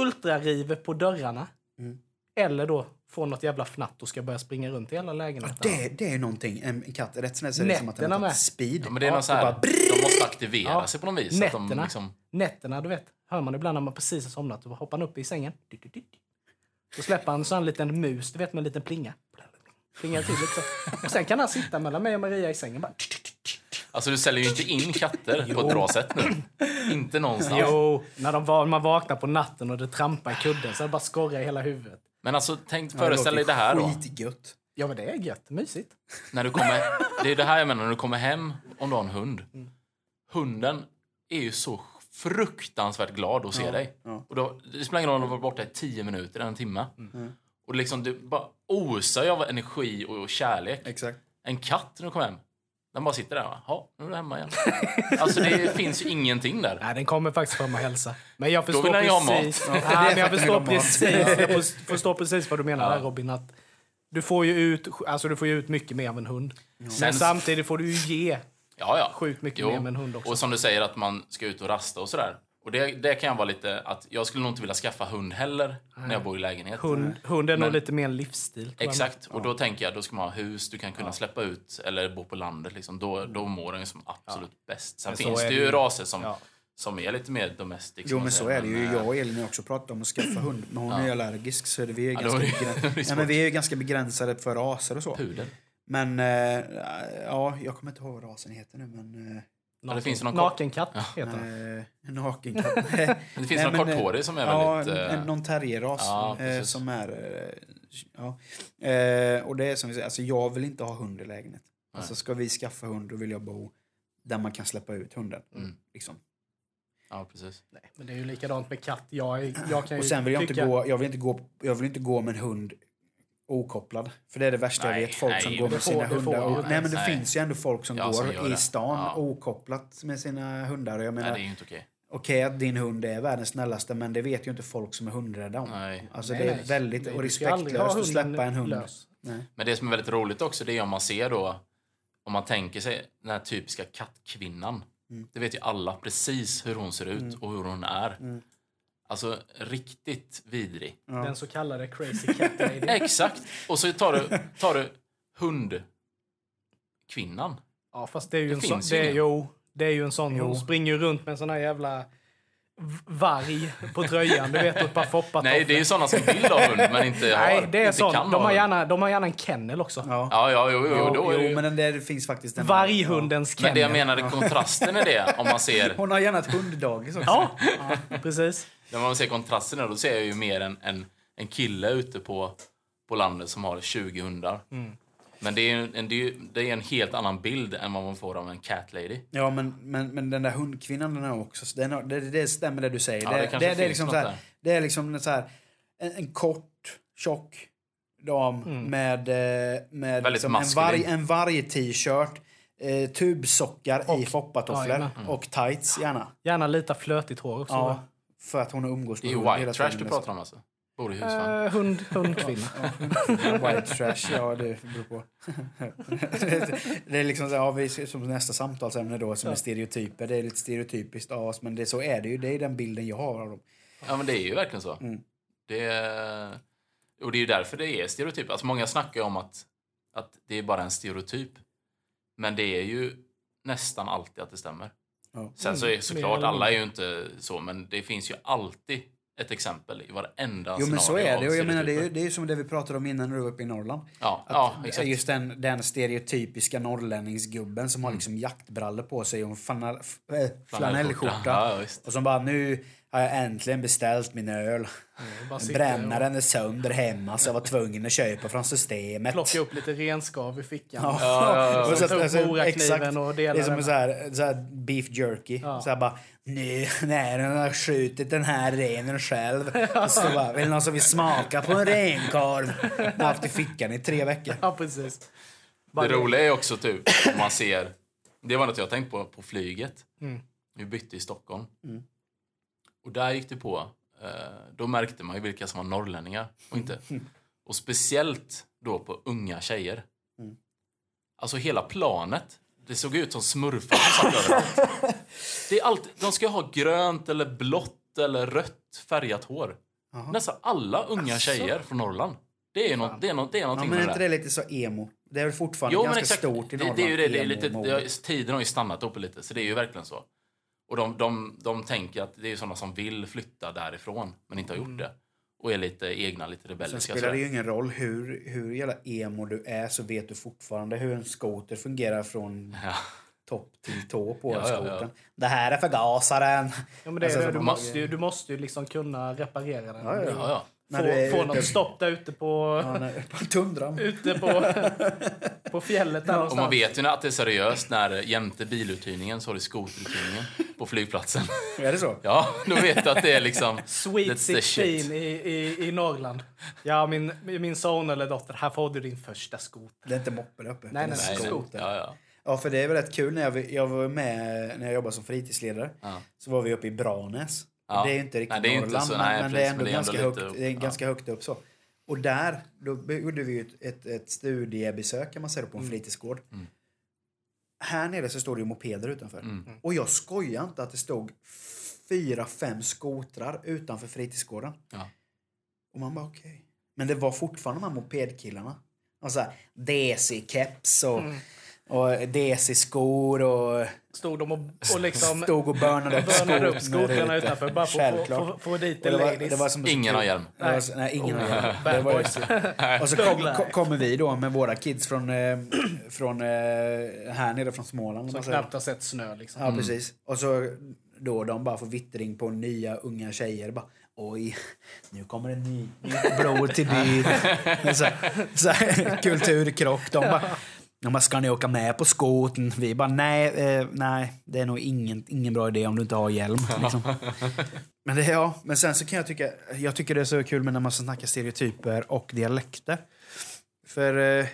ultrariver på dörrarna. Eller då får något jävla fnatt och ska börja springa runt i hela lägenheten. Det, det är någonting, en katt, rätt som det är det som att den Nätterna har tagit speed. Ja, men det är någon så här, bara, de måste aktivera Ja. sig på något vis. Att de Nätterna, liksom, nätterna, du vet, hör man ibland när man precis har somnat. Då hoppar han upp i sängen. Då släpper han så en liten mus, du vet med en liten plinga. Plingar till lite så. Och sen kan han sitta mellan mig och Maria i sängen bara. alltså du säljer ju inte in katter på ett bra sätt nu. Inte någonstans. Jo, när de var, man vaknar på natten och det trampar i kudden så det bara skorrar i hela huvudet. Men alltså tänk, Ja, föreställ dig det här då. Skitgött. Ja men det är gött, mysigt. När du kommer, *laughs* det är det här jag menar, när du kommer hem om du har en hund. Hunden är ju så fruktansvärt glad att se dig. ja. Och då, det spelar ingen roll om du har varit borta i tio minuter eller en timme. Och liksom, du bara osar ju av energi och kärlek. Exakt. En katt när du kommer hem, den bara sitter där. va? Ja, nu är du hemma igen. alltså det *laughs* finns ju ingenting där. Nej, den kommer faktiskt fram och hälsa. Men jag förstår vill den ju ha mat. precis... Ja, men jag förstår vill precis, jag först- förstår precis vad du menar Ja. där Robin. Att du får ju ut, alltså du får ju ut mycket mer av en hund. Men Sen- samtidigt får du ju ge Ja, ja. sjukt mycket Jo. mer med en hund också. Och som du säger att man ska ut och rasta och sådär. Och det, det kan jag vara lite att jag skulle nog inte vilja skaffa hund heller när jag bor i lägenhet. Hund, hund är nog lite mer en livsstil. Exakt, och då tänker jag då ska man ha hus, du kan kunna släppa ut eller bo på landet. Liksom. Då, då mår den som absolut bäst. Sen Men så finns är det ju raser som, Ja. som är lite mer domestic. Jo men så säger, är det ju. eh, Jag och Elin har också pratat om att skaffa hund. Men hon är ju allergisk så det, vi, är Ja, ganska är begränsade. *laughs* är Nej, men vi är ju ganska begränsade för raser och så. Pudel. Men eh, ja, jag kommer inte ihåg vad rasen heter nu men... Eh, Ja, det finns någon Nakenkatt heter den. eh, nakenkatt. *laughs* Nej, Men det finns någon men, eh, korthårig som är ja, väldigt... en, eh, någon terrierras ja, eh, som är... Eh, ja. eh, och det är som vi säger, alltså jag vill inte ha hund i lägenhet. Alltså ska vi skaffa hund då vill jag bo där man kan släppa ut hunden. Mm. Liksom. Ja, precis. Nej, men det är ju likadant med katt. Jag, jag kan ju Och sen vill jag inte tycka- gå, jag vill inte gå, jag vill inte gå med en hund okopplad. För det är det värsta Nej, jag vet. Folk nej, som går med får- sina får hundar. man nej men det nej. finns ju ändå folk som Ja, som går i det. stan Ja. okopplat med sina hundar. Jag Nej, menar, det är ju inte okej. okej att din hund är världens snällaste men det vet ju inte folk som är hundrädda om. Nej. Alltså Nej, det är nej. väldigt Nej, respektlöst att släppa en hund. Nej. Men det som är väldigt roligt också, det är om man ser då, om man tänker sig den här typiska kattkvinnan. Mm. Det vet ju alla precis hur hon ser ut och hur hon är. Mm. Alltså riktigt vidrig. Den så kallade crazy cat lady. *laughs* Exakt! Och så tar du, tar du hundkvinnan. Ja, fast det är ju Det en sån... Det är, jo, det är ju en sån. Jo. Hon springer ju runt med en sån här jävla varg på tröjan. Du vet, ett par foppatofflor. Nej, det är ju sådana som vill ha hund men inte Nej, har, det är inte sån. kan De ha har, gärna, de har gärna en kennel också. Ja. Ja, ja, jo, jo, Jo, då är det ju... men den där finns faktiskt en... Varghundens Men det jag kennel. menade, kontrasten är det, om man ser, Hon har gärna ett hunddagis också. Ja, ja, precis. När man ser kontrasten då ser jag ju mer en, en, en kille ute på, på landet som har 20 hundar. Mm. Men det är, en, det, är, ju- det är en helt annan bild än vad man får av en cat lady. Ja, men, men, men den där hundkvinnan den har också... Den har, det, det stämmer det du säger. Ja, det, det det, det, är liksom så här, det är liksom en så här, en, en kort, tjock, dam med, eh, med liksom en, varg, en varg-t-shirt, eh, tubsockar i foppatofflor jajamän. och tights gärna. Gärna lite flötigt hår också. Ja, va? För att hon umgås Det med är hund hela white trash tiden, du pratar om alltså? Bor i hus va? Eh, hund, hundkvinna. Ja, White trash, ja det beror på. *laughs* det är liksom så, ja, vi som nästa samtalsämne då som är stereotyper. Det är lite stereotypiskt av oss men det, så är det ju. Det är den bilden jag har av dem. Ja, men det är ju verkligen så. Mm. Det är, och det är ju därför det är stereotyp. Alltså många snackar ju om att, att det är bara en stereotyp. Men det är ju nästan alltid att det stämmer. Ja. Sen så är Mm, såklart, alla är ju inte så, men det finns ju alltid ett exempel i varenda Jo men så är det och jag menar det är ju det är som det vi pratade om innan när du var uppe i Norrland. Ja, ja exakt. Just den, den stereotypiska norrlänningsgubben som har Mm. liksom jaktbrallor på sig och en äh, flanellskjorta. Ja. Och som bara nu har jag äntligen beställt min öl. Sitta Brännaren är sönder hemma så jag var tvungen att köpa från systemet. Plocka upp lite renskav i fickan. Ja. ja, ja. Och så upp alltså, morakniven exakt. och dela Det är som en så här, så här beef jerky. Ja. Så här bara, nu när den har skjutit den här renen själv. *laughs* Så bara, vill någon som vill smaka på en renkorv? Jag har haft i fickan i tre veckor. Ja, precis. Det roliga är också typ om man ser, det var något jag tänkt på på flyget. Mm. Vi bytte i Stockholm. Mm. Och där gick det på, eh, då märkte man ju vilka som var norrlänningar och inte. *laughs* Och speciellt då på unga tjejer. Mm. Alltså hela planet, det såg ut som smurfar som satt överallt. *laughs* Det är alltid, de ska ha grönt eller blått eller rött färgat hår. Jaha. Nästan alla unga tjejer från Norrland. Det är, något, det är, något, det är Ja, någonting men är med inte det. det lite så emo? Det är väl fortfarande Jo, ganska men exakt. stort i det, Norrland? det är ju det, det är lite, det har, tiden har ju stannat uppe lite, så det är ju verkligen så. Och de, de, de tänker att det är sådana som vill flytta därifrån, men inte har gjort det. Och är lite egna, lite Sen rebelliska. spelar det ju ingen roll hur, hur jävla emo du är så vet du fortfarande hur en skoter fungerar från Ja. topp till tå på Ja, ja, ja. skotern. Det här är förgasaren. Ja, men det är, Alltså, det. du, måste ju, du måste ju liksom kunna reparera den. Ja, ja, Ja, ja. Få, är få ute- något stopp där ute på, Ja, nej, *laughs* på tundran. ute på, *laughs* på fjället där Och man vet ju att det är seriöst när jämte biluthyrningen så har du skoteruthyrningen på flygplatsen. Är det så? *laughs* Ja, då vet du att det är liksom... Sweet That's the 16 shit. i, i, i Norrland. Ja, min, min son eller dotter, här får du din första skoter. Det är inte moppe där uppe. Nej, det är nej, Nej, nej. skoter. Ja, ja. Ja, för det är väl rätt kul. När jag, jag var med när jag jobbade som fritidsledare Ja. så var vi uppe i Branäs. Ja. Det är inte riktigt Nej, det är inte Norrland, så- men, nej, men det är precis, ändå det är ganska, ändå högt, upp, det är ja. ganska högt upp. så. Och där då gjorde vi ju ett, ett, ett studiebesök kan man säga, på Mm. en fritidsgård. Här nere så står det ju mopeder utanför. Mm. Och jag skojar inte att det stod fyra, fem skotrar utanför fritidsgården. Ja. Och man bara okej. Men det var fortfarande de här mopedkillarna. Och så här, DC-keps och, Mm. Och DC-skor och Stod de och, och liksom *laughs* stod och burnade upp börnade upp skotrarna utanför bara för att få, få, få dit det var, ladies. det var som så Ingen har hjälm. Det var, så- nej, ingen har hjälm. *laughs* Bad boys. och så kom, Thug ko- life. kommer vi då med våra kids från, eh, från eh, här nere från Småland. om Som knappt har sett snö liksom. Ja, precis. Och så då de bara får vittring på nya unga tjejer. Bara, Oj, nu kommer en ny, nytt blod till byn. *laughs* så, så, här, kulturkrock. De bara, bara, ska ni åka med på skoten? Vi bara, nej, eh, nej, det är nog ingen, ingen bra idé om du inte har hjälm. Liksom. *laughs* Men, det, ja, men sen så kan jag tycka, jag tycker det är så kul med när man snackar stereotyper och dialekter. För, eh,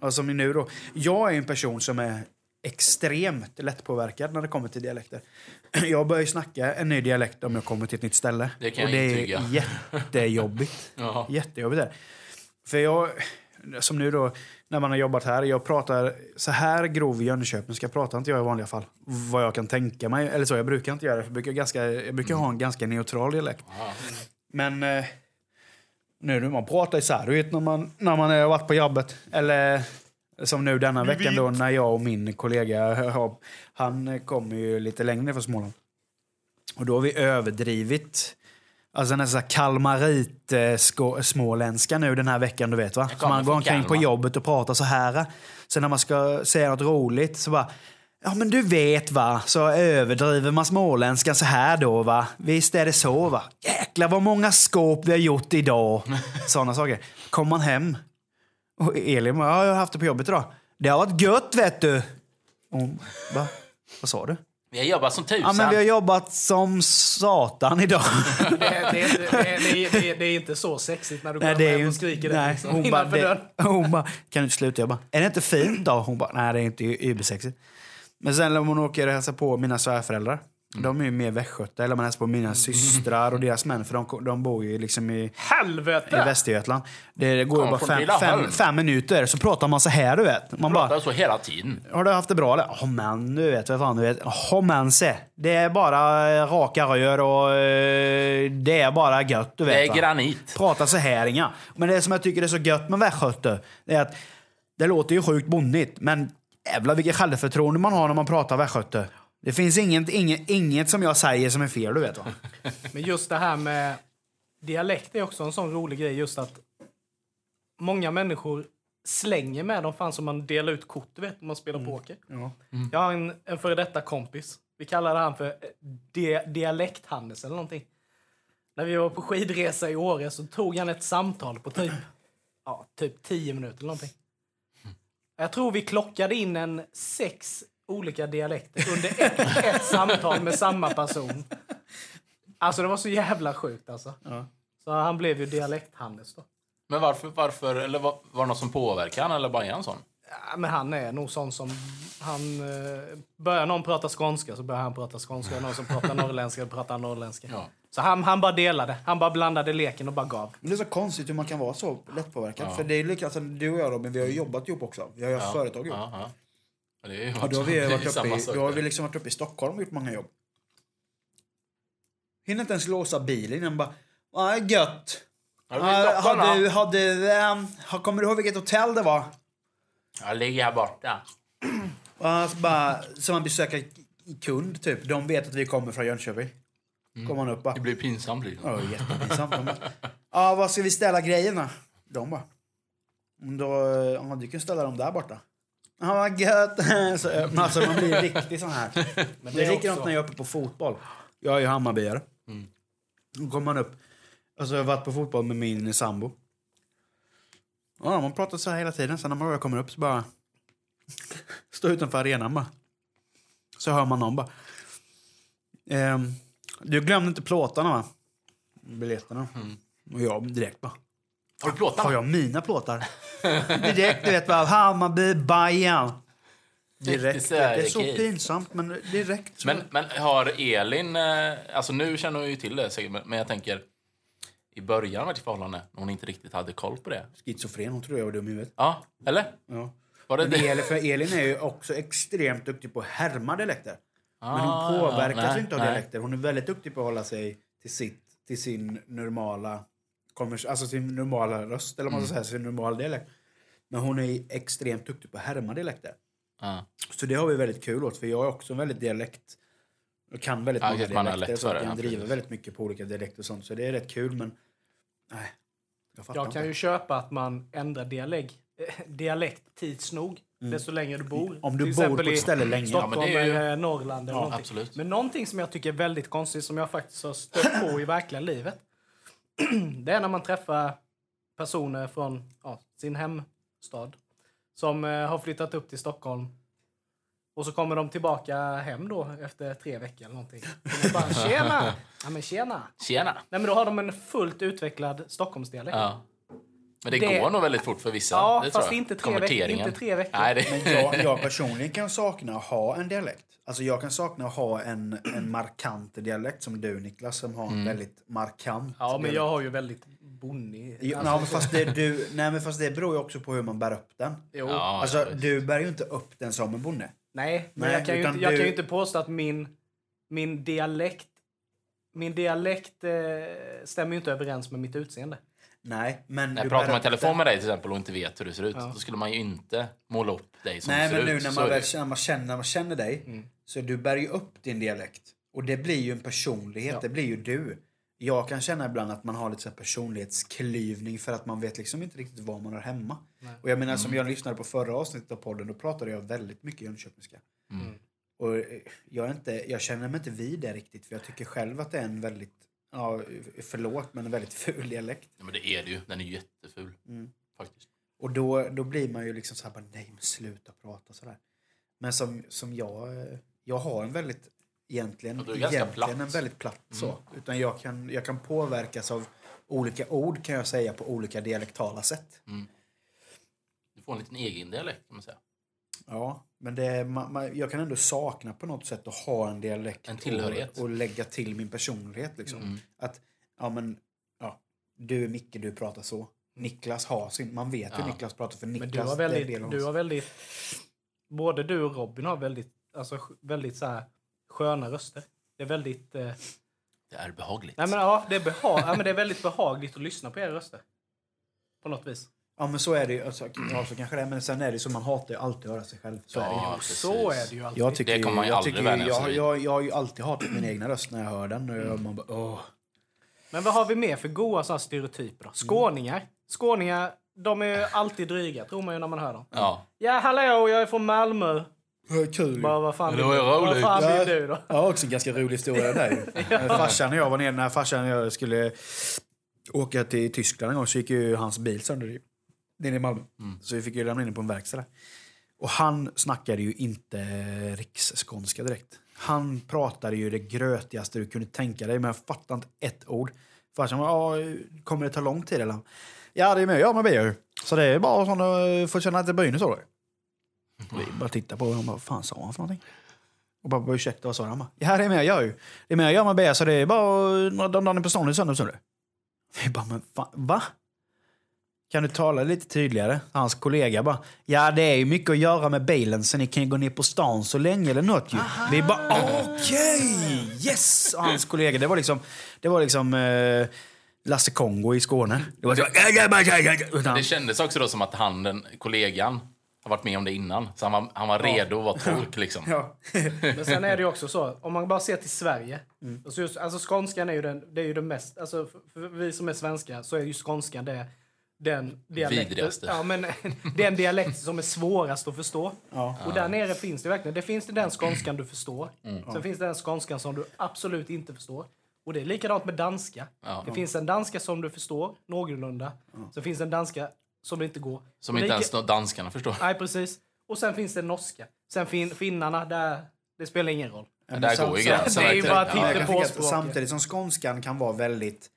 ja, som nu då, jag är en person som är extremt lättpåverkad när det kommer till dialekter. *clears throat* Jag börjar ju snacka en ny dialekt om jag kommer till ett nytt ställe. Det kan och det intyga. är jättejobbigt. *laughs* Ja. Jättejobbigt är. För jag, som nu då, när man har jobbat här, jag pratar så här grov Jönköpingska pratar inte jag i vanliga fall. Vad jag kan tänka mig, eller så, jag brukar inte göra det. Jag brukar, ganska, jag brukar ha en ganska neutral dialekt. Ja. Men eh, nu när man pratar här, du vet när man, när man har varit på jobbet. Eller som nu denna veckan då när jag och min kollega, han kommer ju lite längre från Småland. Och då har vi överdrivit Alltså nästan kalmarit eh, nu den här veckan, du vet va? Man går omkring på jobbet och pratar så här. Sen när man ska säga något roligt så bara Ja men du vet va, så överdriver man småländskan så här då va. Visst är det så va. Jäklar vad många skåp vi har gjort idag. *laughs* Sådana saker. Kommer man hem och Elin bara, ja jag har haft det på jobbet idag. Det har varit gött vet du. Och hon, va? Vad sa du? Vi har jobbat som tusan. Ja, men vi har jobbat som satan idag. *laughs* Det, det, är inte- det, är- det, är- det, är- det är inte så sexigt när du är hem och skriker det liksom, hon bara, innanför dörren. det, *laughs* hon bara, kan du inte sluta? Jag bara, är det inte fint då? Hon bara, nej det är inte übersexigt. Men sen om hon åker och hälsar på mina svärföräldrar. Mm. De är ju mer västgötar. Eller man hälsar på mina systrar och deras män. För de, de bor ju liksom i, i Helvete! Västergötland. Det, det går ju bara från fem, fem, fem minuter så pratar man så här du vet. Man bara, pratar så hela tiden. har du haft det bra eller? Ja men du vet, vad fan du vet. Ja men se. Det är bara eh, raka rör och eh, det är bara gött du vet. Det är va? granit. Prata så här inga. Men det som jag tycker är så gött med västgöte, det är att det låter ju sjukt bonnigt, men jävlar vilket självförtroende man har när man pratar västgöte. Det finns inget, inget, inget som jag säger som är fel, du vet va? *laughs* Men just det här med dialekt är också en sån rolig grej. Just att många människor slänger med dem fan som man delar ut kort, du vet, när man spelar poker. Ja. Jag har en, en före detta kompis. Vi kallade han för eh, di dialekthannes eller någonting. När vi var på skidresa i Åre så tog han ett samtal på typ, ja, typ 10 minuter eller någonting. Jag tror vi klockade in en sex olika dialekter under ett, ett samtal med samma person. Alltså det var så jävla sjukt alltså. Ja. Så han blev ju dialekthannes då. Men varför, varför eller var, var det något som påverkade han eller bara är han sån? Ja, men han är nog sån som... Han, eh, börjar någon prata skånska så börjar han prata skånska. Någon som pratar norrländska pratar han norrländska. Ja. Så han, han bara delade. Han bara blandade leken och bara gav. Men det är så konstigt hur man kan vara så lättpåverkad. Ja. För det är likadant som du och jag Robin, vi har ju jobbat ihop också. Vi har ju haft företag ihop. Ja, Det är då har vi, varit uppe i, då har vi liksom varit uppe i Stockholm och gjort många jobb. Hinner inte ens låsa bilen innan bara, ja gött. Ja, du, ehm, har- kommer du ihåg vilket hotell det var? Jag ligger här borta. Och så bara, som man besöker kund typ. De vet att vi kommer från Jönköping. Kommer man upp bara, Det blir pinsamt liksom. ja jättepinsamt. Ja var ska vi ställa grejerna? De bara, då, ja du kan ställa dem där borta. Ja vad gött. *laughs* Så, alltså man blir *laughs* riktigt sån här. Men det är likadant också- när jag är uppe på fotboll. Jag är ju Hammarbyare. Mm. Då kommer man upp. Alltså jag har varit på fotboll med min sambo. Ja, man pratar så här hela tiden. Sen när man kommer upp så bara... *laughs* Står utanför arenan bara. Så hör man någon bara. Ehm, du glömde inte plåtarna va? Biljetterna. Och jag direkt bara. Har du plåtarna? Har jag mina plåtar? direkt, du vet bara. Hammarby, Bajen. Direkt. Det är så pinsamt, men direkt. Så. Men, men har Elin, eh, alltså nu känner hon ju till det säkert, men- jag tänker i början av ert förhållande, när hon inte riktigt hade koll på det. Schizofren, hon tror jag var dum i huvudet. Ja, eller? Ja. Var det Men det? Elin, för Elin är ju också extremt duktig på att härma dialekter. Men hon Ah, påverkas nej, inte av nej. dialekter. Hon är väldigt duktig på att hålla sig till, sitt, till sin normala konvers- alltså sin normala röst, eller vad man ska Mm. säga, sin normala dialekt. Men hon är extremt duktig på att härma dialekter. Ja. Så det har vi väldigt kul åt, för jag är också en väldigt dialekt... Jag kan väldigt Ja, många dialekter, så jag kan driva precis. väldigt mycket på olika dialekter och sånt. Så det är rätt kul, men... Nej. Jag fattar Jag inte. kan ju köpa att man ändrar dialekt, *laughs* dialekt tids nog. Desto längre du bor. Mm. Om du bor på ett ställe länge. Stockholm Ja, men det är ju- eller Norrland eller Ja, någonting. absolut. Men någonting som jag tycker är väldigt konstigt som jag faktiskt har stött på *coughs* i verkliga livet. *clears throat* det är när man träffar personer från ja, sin hemstad som eh, har flyttat upp till Stockholm. Och så kommer de tillbaka hem då efter tre veckor eller någonting. Och bara, *laughs* tjena! Ja men tjena! Tjena! Nej men då har de en fullt utvecklad Stockholmsdialekt. Ja. Men det, Det- går nog väldigt fort för vissa. Ja, det fast tror jag. inte tre veckor- Konverteringen. inte tre veckor. Nej, det... Men jag, jag personligen kan sakna att ha en dialekt. Alltså jag kan sakna att ha en, en markant dialekt som du Niklas som har en väldigt markant Ja, men dialekt. jag har ju väldigt bonnig... Jo, alltså, men fast det, du, nej, men fast det beror ju också på hur man bär upp den. jo. Ja, Alltså, du bär ju inte upp den som en bonde. Nej, men Nej, jag, kan ju inte, jag du- kan ju inte påstå att min, min dialekt min dialekt eh, stämmer ju inte överens med mitt utseende. Nej, men När du jag pratar man i telefon med dig till exempel och inte vet hur du ser ut, Ja. då skulle man ju inte måla upp dig som Nej, du ser men nu ut. när man, är väl, känner, man, känner, när man känner dig Mm. så du bär ju upp din dialekt. Och det blir ju en personlighet, Ja. det blir ju du. Jag kan känna ibland att man har lite så här personlighetsklyvning för att man vet liksom inte riktigt var man har hemma. Nej. Och jag menar Mm. som jag lyssnade på förra avsnittet av podden, då pratade jag väldigt mycket jönköpingska. Mm. Och eh, jag, är inte, jag känner mig inte vid det riktigt för jag tycker själv att det är en väldigt, ja förlåt, men en väldigt ful dialekt. Ja, men det är det ju. Den är jätteful. Mm. Faktiskt. Och då, då blir man ju liksom så här, bara, nej men sluta prata sådär. Men som, som jag, jag har en väldigt egentligen, Ja, egentligen platt. Mm. en väldigt platt så. Utan jag kan, jag kan påverkas av olika ord kan jag säga på olika dialektala sätt. Du får en liten egen dialekt kan man säga. Ja, men det, man, man, jag kan ändå sakna på något sätt att ha en dialekt En tillhörighet. Och, och lägga till min personlighet. Liksom. Att, ja men, ja, du är Micke, du pratar så. Niklas har sin, man vet hur Ja. Niklas pratar för Niklas. Men du har det är väldigt, du har väldigt, både du och Robin har väldigt, alltså, väldigt så här, sköna röster. Det är väldigt, eh, Det är behagligt. nej men ja, det är beha- ja, men det är väldigt behagligt att lyssna på era röster. På något vis. Ja men så är det ju. Alltså, ja, så kanske det är. Men sen är det så man hatar ju alltid att höra sig själv. Så är det ju. ja, precis. Så är det ju alltid. Jag tycker, Det kommer man ju jag, aldrig tycker, vänja jag, sig vid. jag, jag har ju alltid hatat min egna röst när jag hör den. Och jag, man bara, åh. Men vad har vi mer för goa såna här stereotyper då? Skåningar. Skåningar, de är ju alltid dryga, tror man ju när man hör dem. Ja. Ja, hallå, jag är från Malmö. Kul Bara, vad fan Det vill var du? ju Vad roligt. fan Ja. vill du då? Jag har också en ganska rolig historia där. *laughs* När Farsan och jag var nere, när farsan och jag skulle åka till Tyskland en gång så gick ju hans bil sönder nere i Malmö. Så vi fick ju lämna in på en verkstad. Och han snackade ju inte riksskånska direkt. Han pratade ju det grötigaste du kunde tänka dig, men jag fattade inte ett ord. Farsan var, ja, kommer det ta lång tid eller? Ja, det är med jag med bio. Så det är bara sån att få känna att det bryner så. Vi bara tittade på honom bara, vad fan sa han för någonting? Och bara, "Vad, ursäkta, vad sa han? Bara, Ja, det är med jag ju. Det är med jag med B, så det är bara några dagar på stan i söndag. Vi bara, men fan, va? Kan du tala lite tydligare? Hans kollega bara, ja det är ju mycket att göra med bilen så ni kan ju gå ner på stan så länge eller något ju. Vi bara, okej, yes! Och hans kollega, det var liksom, det var liksom eh, Lasse Kongo i Skåne. Det var så, utan, Det kändes också då som att han, den kollegan, har varit med om det innan. Så han var, han var redo att vara tolk liksom. ja. *laughs* Men sen är det ju också så, om man bara ser till Sverige. Mm. Alltså, just, alltså skånskan är ju den, det är ju det mest, alltså för, för vi som är svenskar så är ju skånskan det, den dialekten, ja, men, *laughs* den dialekt som är svårast att förstå. Ja. Och där nere finns det verkligen, det finns det den skånskan du förstår. Mm. Sen finns det den skånskan som du absolut inte förstår. Och det är likadant med danska. Ja. Det finns en danska som du förstår, någorlunda. Sen finns det en danska som det inte går. Som inte lika- ens danskarna förstår. Nej, precis. Och sen finns det norska. Sen fin finnarna, där, det spelar ingen roll. Ja, där går ju gränsen. Det är ju bara Ja, jag titta på att språket. Samtidigt som skånskan kan vara väldigt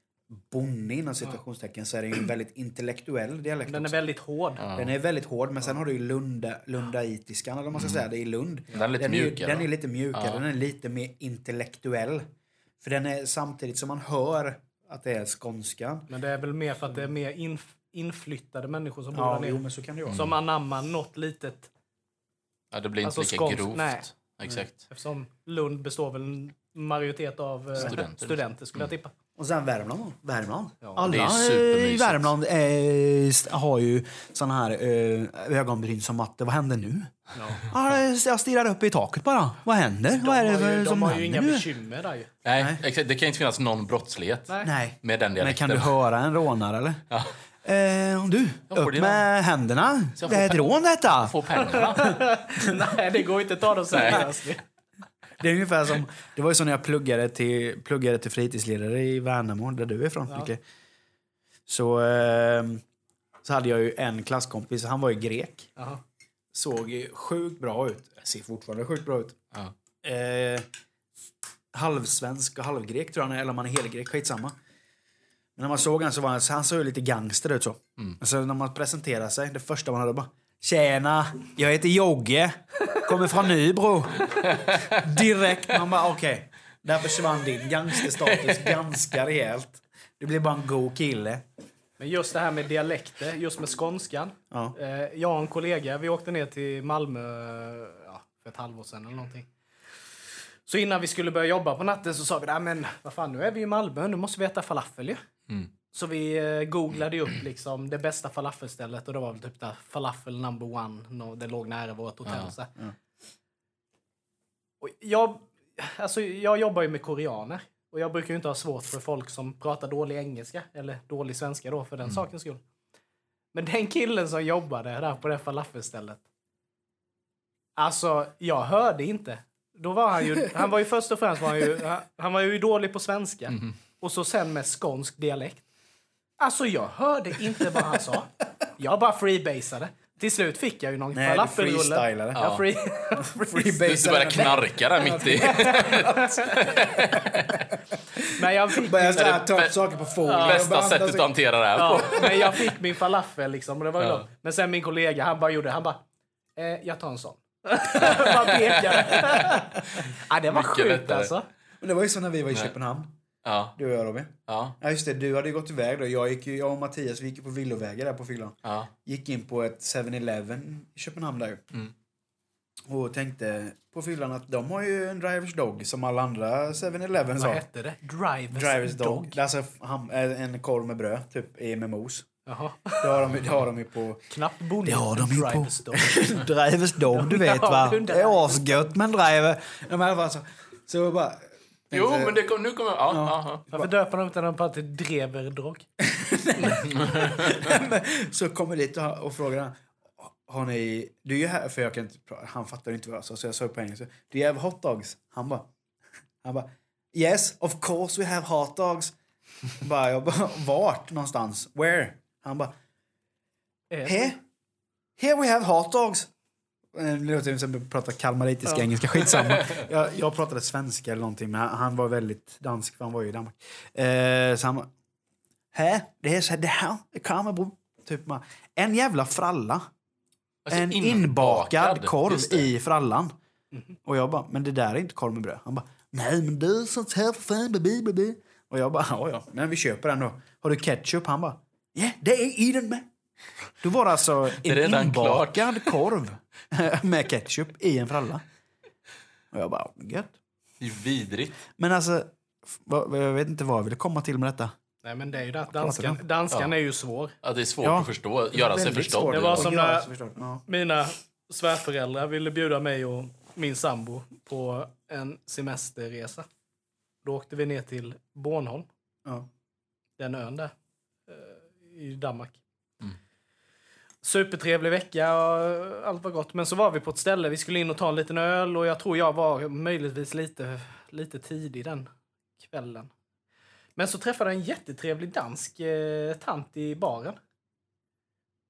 bonnig inom citationstecken så är det ju en väldigt intellektuell dialekt Den är också. väldigt hård. Den är väldigt hård, men sen har du ju Lunda, lundaitiskan, eller vad man ska säga, det är i Lund. Den är lite ju- mjukare. Den är lite mjukare, Ja. den är lite mer intellektuell. För den är samtidigt som man hör att det är skånskan. Men det är väl mer för att det är mer inf inflyttade människor som bor Ja, där nere. jo, men så kan det ju vara. Som anammar något litet. Ja, det blir inte Alltså lika skånsk- grovt. nej. Exakt. Eftersom Lund består väl en majoritet av eh, Studenter. studenter skulle jag tippa. Och sen Värmland då? Värmland. Ja. Det Alla är i. Värmland eh, st- har ju såna här eh, ögonbryn som att vad händer nu? Ja, jag stirrar upp i taket bara. Vad händer? vad är det de för, ju, de som har ju inga nu? bekymmer där ju. Nej, exakt. Det kan inte finnas någon brottslighet Nej. Nej. med den Men dialekten. kan du höra en rånare eller? Ja. Eh, du, upp med händerna. Det är ett rån detta. Få pengarna. *laughs* Nej, det går inte att ta dem seriöst. Det är ungefär som, det var ju så när jag pluggade till, pluggade till fritidsledare i Värnamo, där du är ifrån. Ja. Micke. Så, eh, så hade jag ju en klasskompis, han var ju grek. Jaha. Såg ju sjukt bra ut. Ser fortfarande sjukt bra ut. Ja. Eh, halvsvensk och halvgrek tror jag han är, eller om han är helgrek, skitsamma. Men när man såg han så var han, så han såg ju lite gangster ut så. Mm. Så när man presenterade sig, det första man hörde bara Tjena, jag heter Jogge, kommer från Nybro. Direkt, man bara okej. Där försvann din gangsterstatus ganska rejält. Du blev bara en god kille. Men just det här med dialekter, just med skånskan. Ja. Eh, jag och en kollega, vi åkte ner till Malmö ja, för ett halvår sedan eller någonting. Så innan vi skulle börja jobba på natten så sa vi, "Nej, men vad fan nu är vi i Malmö, nu måste vi äta falafel ju. Mm. Så vi eh, googlade upp liksom det bästa falafelstället och det var väl typ där falafel number one. Det låg nära vårt hotell. Ja. Här. Och jag, alltså, jag jobbar ju med koreaner. Och jag brukar inte ha svårt för folk som pratar dålig engelska. Eller dålig svenska då för den sakens skull. Men den killen som jobbade där på det falafelstället. Alltså, jag hörde inte. Då var han ju, han var ju först och främst var han ju, han- var ju dålig på svenska. Och så sen med skånsk dialekt. Alltså jag hörde inte vad han sa. Jag bara freebasade. till slut fick jag ju någon Nej, du falafelrulle. freestylade. Ja, free. *laughs* Du ska börja knarka där mitt i. *laughs* Men jag fick, Börjar min, så här, ta upp saker på och Bästa bara sättet att hantera det här ja, på. men jag fick min falafel liksom. Och det var Ja. Men sen min kollega, han bara gjorde, han bara, eh, jag tar en sån. *laughs* bara pekade. ja, det var Mycket sjukt lättare. alltså. Men det var ju så när vi var i Nej. Köpenhamn. Ja, Du och jag Robin. ja, Ja just det, du hade ju gått iväg då. Jag, gick ju, jag och Mattias vi gick på villovägar där på fyllan. ja. Gick in på ett 7-Eleven i Köpenhamn där. Mm. Och tänkte på fyllan att de har ju en Drivers Dog som alla andra 7-Eleven Vad har. hette det? Drivers, Drivers Dog. Är alltså ham- eh, en korv med bröd, typ med mos. Jaha. Det har de, det har de ju på... Knappt bonde. Det har de ju på. Drivers Dog. *laughs* Drivers Dog, du *laughs* vet va? Det är asgött med en driver. De här var så, så bara... Jo, men det kom, nu kommer... Ja, ja. Varför döper de inte den bara till Drever Dog? Så kommer dit och, och frågar han, har ni, du är ju här, för jag kan inte, han fattar inte vad jag sa så jag sa på engelska, do you have hot dogs? Han bara, han bara, yes of course we have hot dogs. bara, jag bara, vart någonstans? Where? Han bara, here? Here we have hot dogs. Eh, Det låter som att jag pratar kalmaritiska Ja. engelska, skitsamma. *laughs* Jag, jag pratade svenska eller någonting, men han, han var väldigt dansk, för han var ju i Danmark. Eh, så han bara, här, det är så här, det här är kalmarbror. Typ bara, en jävla fralla. Alltså, en inbakad korv Just det. i frallan. Och jag bara, men det där är inte korv med bröd. Han bara, nej men det är sånt här för fan, baby, baby. Och jag bara, *laughs* ja ja, men vi köper den då. Har du ketchup? Han bara, ja det är i den med. Då var det alltså en inbakad korv *laughs* med ketchup i en fralla. Och jag bara, gött. Det är vidrigt. Men alltså, jag vet inte vad jag ville komma till med detta. Nej, men det är ju det att danskan, danskan Ja. är ju svår. Ja, det är svårt Ja. att förstå. Göra sig förstådd. Det var som när-. Ja. Mina svärföräldrar ville bjuda mig och min sambo på en semesterresa. Då åkte vi ner till Bornholm, Ja. den ön där, eh, i Danmark. Mm. Supertrevlig vecka och allt var gott. Men så var vi på ett ställe, vi skulle in och ta en liten öl och jag tror jag var möjligtvis lite, lite tidig den kvällen. Men så träffade jag en jättetrevlig dansk eh, tant i baren.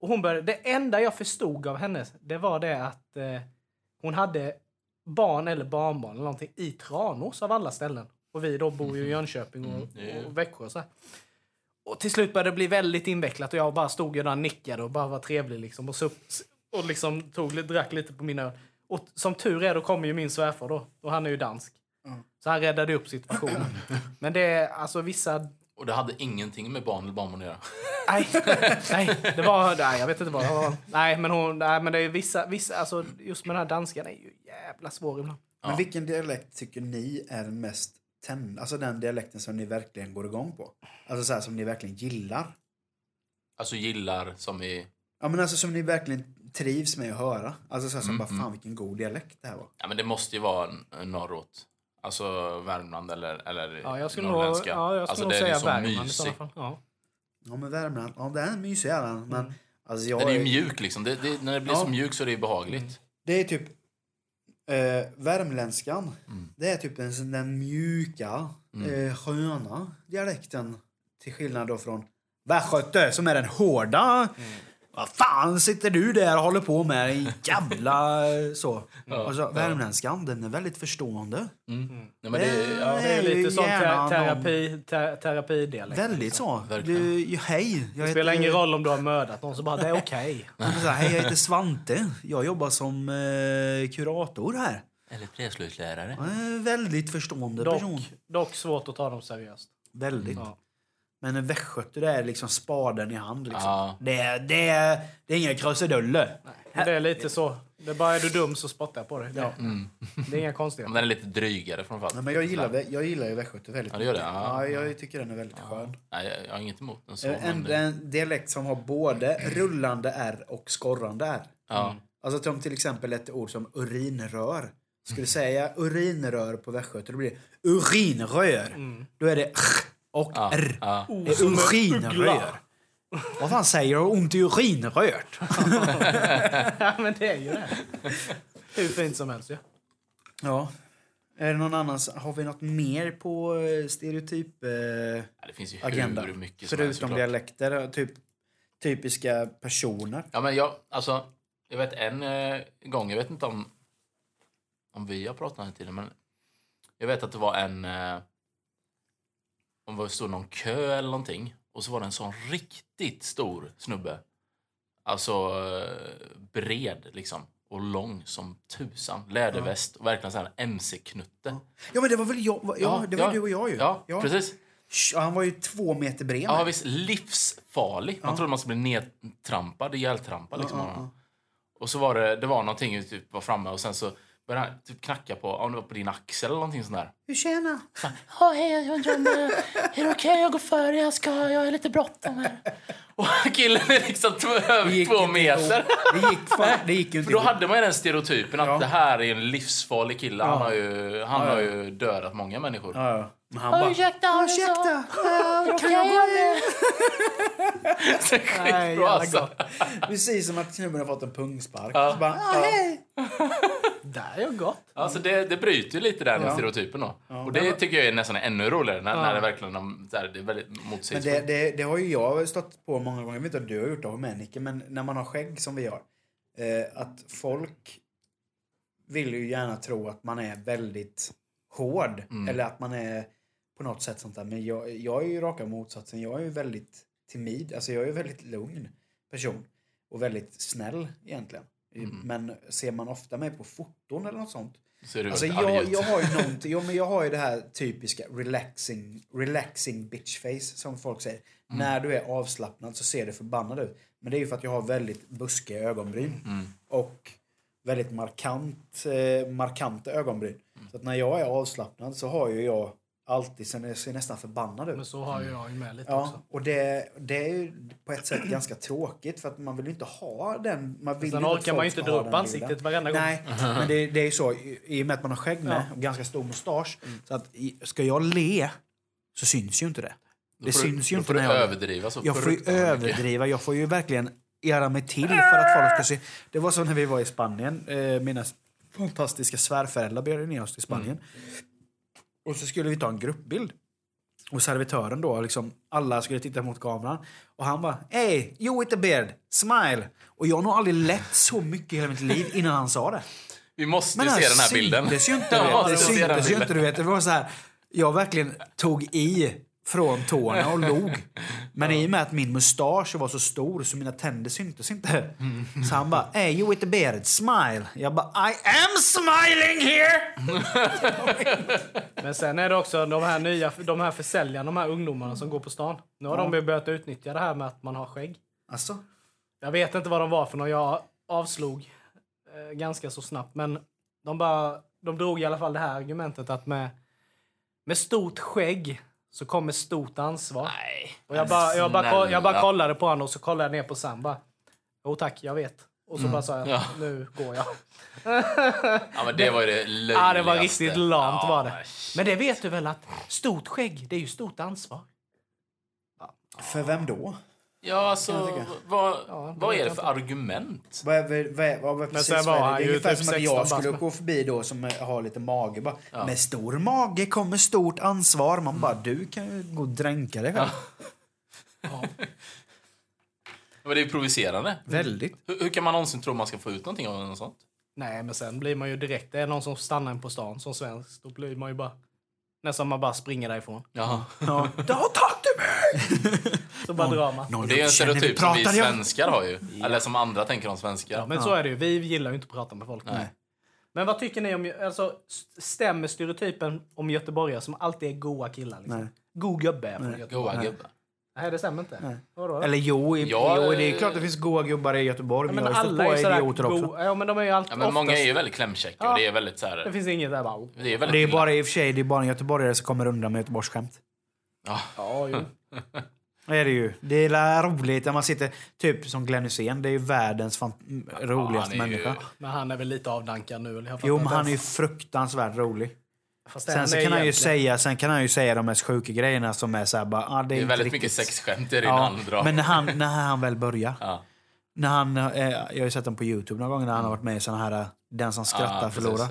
Och hon började, det enda jag förstod av henne, det var det att eh, hon hade barn eller barnbarn eller någonting i Tranås av alla ställen. Och vi då bor ju i Jönköping och, Mm, ja. och Växjö och så här. Och till slut började det bli väldigt invecklat och jag bara stod och nickade och bara var trevlig liksom. Och, så, och liksom tog, lite- drack lite på mina öl. Och som tur är då kommer ju min svärfar då. Och han är ju dansk. Mm. Så han räddade upp situationen. *clears throat* Men det är alltså vissa Och det hade ingenting med barn eller barnbarn att göra. *laughs* Nej, nej, det var... Nej, jag vet inte vad det var. Nej, men, hon, nej, men det är vissa... vissa alltså, just med den här danskan är ju jävla svår ibland. Men Ja. vilken dialekt tycker ni är den mest tänd, alltså den dialekten som ni verkligen går igång på? Alltså så här, som ni verkligen gillar? Alltså gillar som i... Ja men alltså som ni verkligen trivs med att höra. Alltså så här, som Mm, bara, mm. fan vilken god dialekt det här var. Ja, men det måste ju vara norrut. Alltså Värmland eller, eller Ja, jag skulle nog, norrländska. ja, jag skulle alltså, nog den är säga så Värmland i mysig. sådana fall. Ja. Ja men Värmland, ja det är mysig är den. Men alltså jag Den är ju mjuk liksom. Det, det, när det blir Ja. så mjuk så är det ju behagligt. Det är typ eh, värmländskan. Mm. Det är typ en sån den mjuka, Mm. eh, sköna dialekten. Till skillnad då från västgöte som är den hårda. Mm. Vad fan sitter du där och håller på med? En jävla eh, så. Ja, så ja. värmländskan, den är väldigt förstående. Mm. Nej, men det, ja, Det är är lite sån gärna te någon- terapi, te, terapidialekt. Väldigt så. Verkligen. Du, hej. Jag Det spelar heter- ingen roll om du har mördat någon, så bara det är okej. *laughs* Så här, hej, jag heter Svante. Jag jobbar som eh, kurator här. Eller träslöjdslärare. Är en väldigt förstående person. Dock, dock svårt att ta dem seriöst. Väldigt. Ja. Men en västgöte det är liksom spaden i hand. Liksom. Ja. Det, är, det, är, det är inga krusiduller. Det är lite så. Det är bara är du dum så spottar jag på dig. Det, Mm. det är inga konstigheter. Men den är lite drygare framförallt. Ja, men jag, gillar, jag gillar ju västgöte väldigt Ja, det gör det? mycket. Ja. Ja, jag tycker den är väldigt skön. Nej, jag, jag har inget emot den så. En, en, en dialekt som har både rullande R och skorrande R. ja. Alltså som till exempel ett ord som urinrör. Skulle du säga urinrör på västgöte, då blir det urinrör. Då är det och Ja, r. ja. Det är urinrör. Vad fan säger du? Ont i urinrört? *laughs* Ja, men det är ju det. Hur fint som helst ju. Ja. Är det någon annan? Har vi något mer på eh, stereotyp eh, Ja, det finns ju agenda? hur mycket som helst Förutom dialekter, typ typiska personer. Ja, men jag, alltså, Jag vet en eh, gång, jag vet inte om, om vi har pratat om det tiden, men jag vet att det var en... Eh, om det stod någon kö eller någonting och så var det en sån riktigt stor snubbe. Alltså eh, bred liksom och lång som tusan. Läderväst och verkligen sån här MC-knutte. Ja, men det var väl jag? Ja, det var du och jag ju. Ja, precis. Sh, Han var ju två meter bred. Ja, visst. Livsfarlig. Man trodde man skulle bli nedtrampad, ihjältrampad. Liksom. Ja, ja, ja. Och så var det, det var någonting typ var framme och sen så började typ knacka på, om det var på din axel eller någonting sånt där. Hur tjena? Ja, hej, jag undrar om eh, är det okej jag går före? Jag, ska, jag är lite bråttom här. Och killen är liksom två, över gick två meter. Det gick, fan, det gick inte För då ihop. hade man ju den stereotypen att Ja. det här är en livsfarlig kille. Han Ja. har ju, han Ja, ja. har ju dödat många människor. Ja, ja. Men han bara... ursäkta, Ursäkta, ja, kan jag gå med? Så Nej, *laughs* skitbra alltså. Precis som att snubben har fått en pungspark. Ja. Så bara, ja, hej! Där är jag gott. Alltså det, det bryter ju lite den Ja. stereotypen då. Och det tycker jag är nästan ännu roligare när, Ja. när det verkligen här, det är väldigt Men motsägelsefullt. det, det, det har ju jag stått på många gånger. Jag vet inte om du har gjort det med Nicke, men när man har skägg som vi har. Eh, att folk vill ju gärna tro att man är väldigt hård. Mm. Eller att man är på något sätt sånt där. Men jag, jag är ju raka motsatsen. Jag är ju väldigt timid. Alltså jag är ju väldigt lugn person. Och väldigt snäll egentligen. Mm. Men ser man ofta mig på foton eller något sånt. Ser du Alltså jag, jag har ju *laughs* någonting, jo, men jag har ju det här typiska relaxing, relaxing bitch face som folk säger. Mm. När du är avslappnad så ser du förbannad ut. Men det är ju för att jag har väldigt buskiga ögonbryn. Mm. Och väldigt markant, eh, markanta ögonbryn. Mm. Så att när jag är avslappnad så har ju jag alltid, sen jag ser nästan förbannad ut. Men så har ju jag ju med lite Ja, också. och det, det är ju på ett sätt ganska tråkigt för att man vill ju inte ha den... Man vill Sen orkar man ju inte dra upp ansiktet bilden. varenda gång. Nej, men det, det är ju så. I, I och med att man har skägg med Ja. Mm. och ganska stor mustasch. Så att ska jag le så syns ju inte det. Då Det syns ju då inte får du när jag... överdriva så Jag får ju överdriva. Jag får ju verkligen göra mig till för att folk ska se. Det var så när vi var i Spanien. Eh, mina fantastiska svärföräldrar bjöd oss till Spanien. Mm. Och så skulle vi ta en gruppbild. Och servitören då, liksom, alla skulle titta mot kameran. Och han bara, hey, you with the beard, smile. Och jag har nog aldrig lett så mycket i hela mitt liv innan han sa det. Vi måste Men ju *laughs* se den här syntes bilden. ju inte, Ja, vet. Det syntes ju inte, du vet. Det var så här, jag verkligen tog i från tårna och log. *laughs* Men i och med att min mustasch var så stor så mina tänder syntes inte. Så han bara, hey you with the beard, smile. Jag bara, I am smiling here! *laughs* Men sen är det också de här nya, de här försäljarna, de här ungdomarna som går på stan. Nu har Ja. de börjat utnyttja det här med att man har skägg. Alltså, Jag vet inte vad de var för någon. Jag avslog eh, ganska så snabbt. Men de, bara, de drog i alla fall det här argumentet att med, med stort skägg så kommer stort ansvar. Nej. Och jag, bara, jag, bara, jag bara kollade på honom och så kollade jag ner på Sam. Bara, Jo tack, jag vet. Och så bara sa jag, Ja. nu går jag. Ja, men det var ju det löjligaste. *laughs* Ja, det var riktigt lamt Ja, var det. shit. Men det vet du väl att stort skägg, det är ju stort ansvar. för vem då? Ja, alltså, vad, Ja, vad är det för argument? Vad, vad, vad, vad, precis, sen var vad är det? han det är ju ungefär typ som att 16 jag skulle gå förbi då som eh, har lite mage. Bara, Ja. Med stor mage kommer stort ansvar. Man bara, du kan ju gå och dränka dig själv. Men det är ju provocerande. Väldigt. Hur, hur kan man någonsin tro man ska få ut någonting av något sånt? Nej, men sen blir man ju direkt... Det är någon som stannar en på stan som svensk. Då blir man ju bara... Nästan man bara springer därifrån. Ja. Ja. Don't Så bara drar man. Någon det är en stereotyp som vi svenskar har ju. Eller som andra tänker om svenskar. Ja, men så är det ju. Vi gillar ju inte att prata med folk. Nej. Men vad tycker ni om... Alltså, st- stämmer stereotypen om göteborgare som alltid är goa killar? Liksom? Nej. God gubbe är från Göteborg. Goa gubbar. Nej, det stämmer inte. Nej. Vadå? Eller jo, i, Ja, jo, det är eh, klart det finns goa gubbar i Göteborg. Men jag alla är idioter också. go- Ja, men de är ju alltid Ja, men många oftast- är ju väldigt klämkäcka Ja. och det är väldigt så Det här... finns inget där bara... Det är väldigt Det är bara i och för sig det är bara en göteborgare som kommer undan med Göteborgsskämt. Ja. Ja, jo. *laughs* Det är det ju. Det är roligt när man sitter, typ som Glenn Hysén, det är ju världens roligaste han är ju- människa. Men han är väl lite avdankad nu. eller? Jo, men han är ju fruktansvärt rolig. Fast Sen så kan han ju säga, sen kan han ju säga de mest sjuka grejerna som är så här bara, ah, det är, Det är väldigt riktigt. mycket sexskämt i det Ja, han drar. men när han, när han väl börjar. Ja. När han, eh, jag har ju sett honom på Youtube några gånger när han har varit med i såna här eh, Den som skrattar ja, precis, förlorar.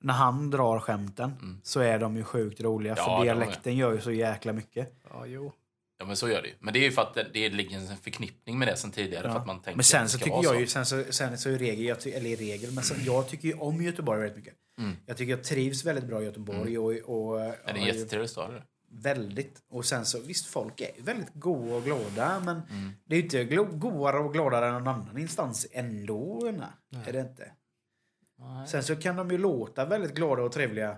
Ja. När han drar skämten så är de ju sjukt roliga. Ja, för de är. dialekten gör ju så jäkla mycket. Ja, jo. Ja, men så gör det ju. Men det är ju för att det, ligger en förknippning med det sen tidigare. För att man tänker Men att sen det så tycker jag så. ju, sen så, sen så i regel, jag ty, eller i regel, men sen, jag tycker ju om Göteborg väldigt mycket. Mm. Jag tycker jag trivs väldigt bra i Göteborg och, och, Är det en jättetrevlig stad? eller? väldigt. Och sen så, visst folk är väldigt goa och glada men Mm. det är ju inte godare och gladare än någon annan instans ändå. Nej. Är det inte. Nej. Sen så kan de ju låta väldigt glada och trevliga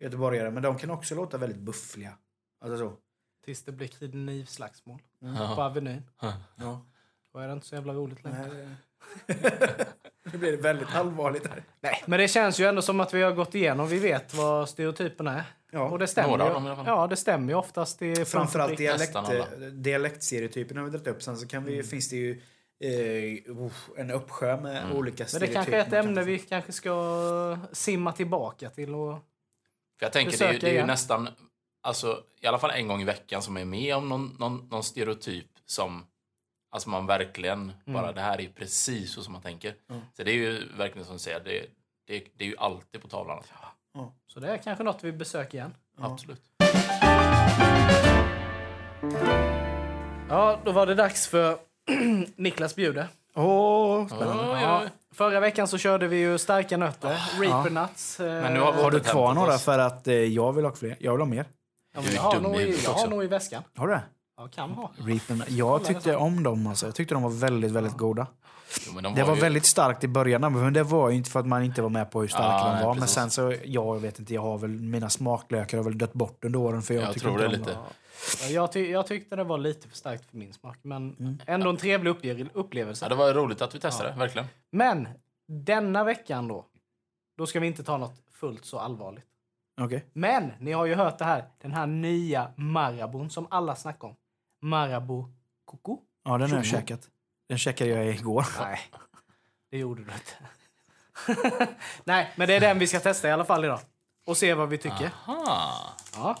göteborgare men de kan också låta väldigt buffliga. Alltså så. Tills det blir knivslagsmål Mm. på Ja. Avenyn. *laughs* Ja. Då är det inte så jävla roligt längre. *laughs* Nu blir det väldigt allvarligt här. Nej, men det känns ju ändå som att vi har gått igenom. Vi vet vad stereotyperna är. Ja. Och det stämmer Några av ju. dem i alla fall. Ja, det stämmer ju oftast. Är Framförallt dialekt, dialektstereotypen har vi dragit upp. Sen så kan vi, finns det ju eh, uff, en uppsjö med olika Men det kanske är ett ämne vi kanske ska simma tillbaka till. Och... För jag tänker, det är, ju- Besöka det är ju nästan, alltså, i alla fall en gång i veckan som är med om någon, någon, någon stereotyp som alltså man verkligen bara, det här är precis så som man tänker. Så det är ju verkligen som du säger, det, det, det är ju alltid på tavlan. Alltså. Så det är kanske något vi besöker igen. Absolut. Ja, då var det dags för *clears throat* Niklas bjuder. Åh, spännande. Oj, oj, Ja, förra veckan så körde vi ju starka nötter, Reaper Nuts. eh, Men nu har vi Har du kvar några oss. för att eh, jag vill ha fler? Jag vill ha mer. Ja, men jag har, nog i, jag har nog i väskan. Har du det? Ja, kan ha. Reapen. Jag tyckte om dem alltså. Jag tyckte de var väldigt, väldigt goda. Jo, men de Det var ju- väldigt starkt i början, men det var ju inte för att man inte var med på hur starka Ja, de nej, var. Men precis. sen så, jag vet inte, jag har väl, mina smaklökar har väl dött bort under åren för jag, Jag tror det lite. dem. Ja, Jag, ty jag tyckte det var lite för starkt för min smak. Men ändå en trevlig uppge- upplevelse. Ja, det var roligt att vi testade, verkligen. Men denna veckan då, då ska vi inte ta något fullt så allvarligt. Okej. Men ni har ju hört det här, den här nya Marabon som alla snackar om. Marabou Coco? Ja, den har jag käkat. Den käkade jag igår. *laughs* Nej, det gjorde du inte. *laughs* Nej, men det är den vi ska testa i alla fall idag. Och se vad vi tycker. Aha, Ja,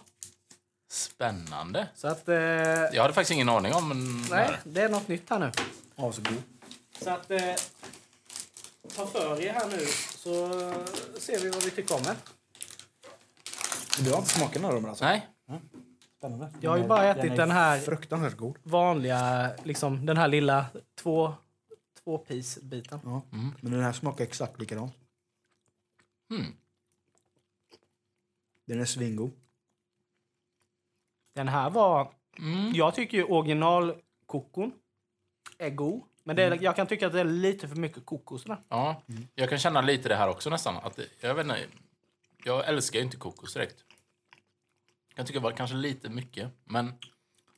spännande. så att... Eh, Jag hade faktiskt ingen aning om... Men, nej, det är något nytt här nu. Ja, så god. Så att... Eh, ta för er här nu så ser vi vad vi tycker om den. Du har inte smakat några av dem alltså? Nej, Spännande. Jag har ju Den bara ätit den här- Fruktansvärt god. Vanliga, liksom den här lilla två, två piece-biten. Ja. Men den här smakar exakt likadant. Hmm. Den är svingod. Den här var... Mm. Jag tycker ju originalkokon är god. Men det är, jag kan tycka att det är lite för mycket kokos. där. Ja, jag kan känna lite det här också nästan. Att jag, vet inte, jag älskar ju inte kokos direkt. Jag tycker det var kanske lite mycket. Men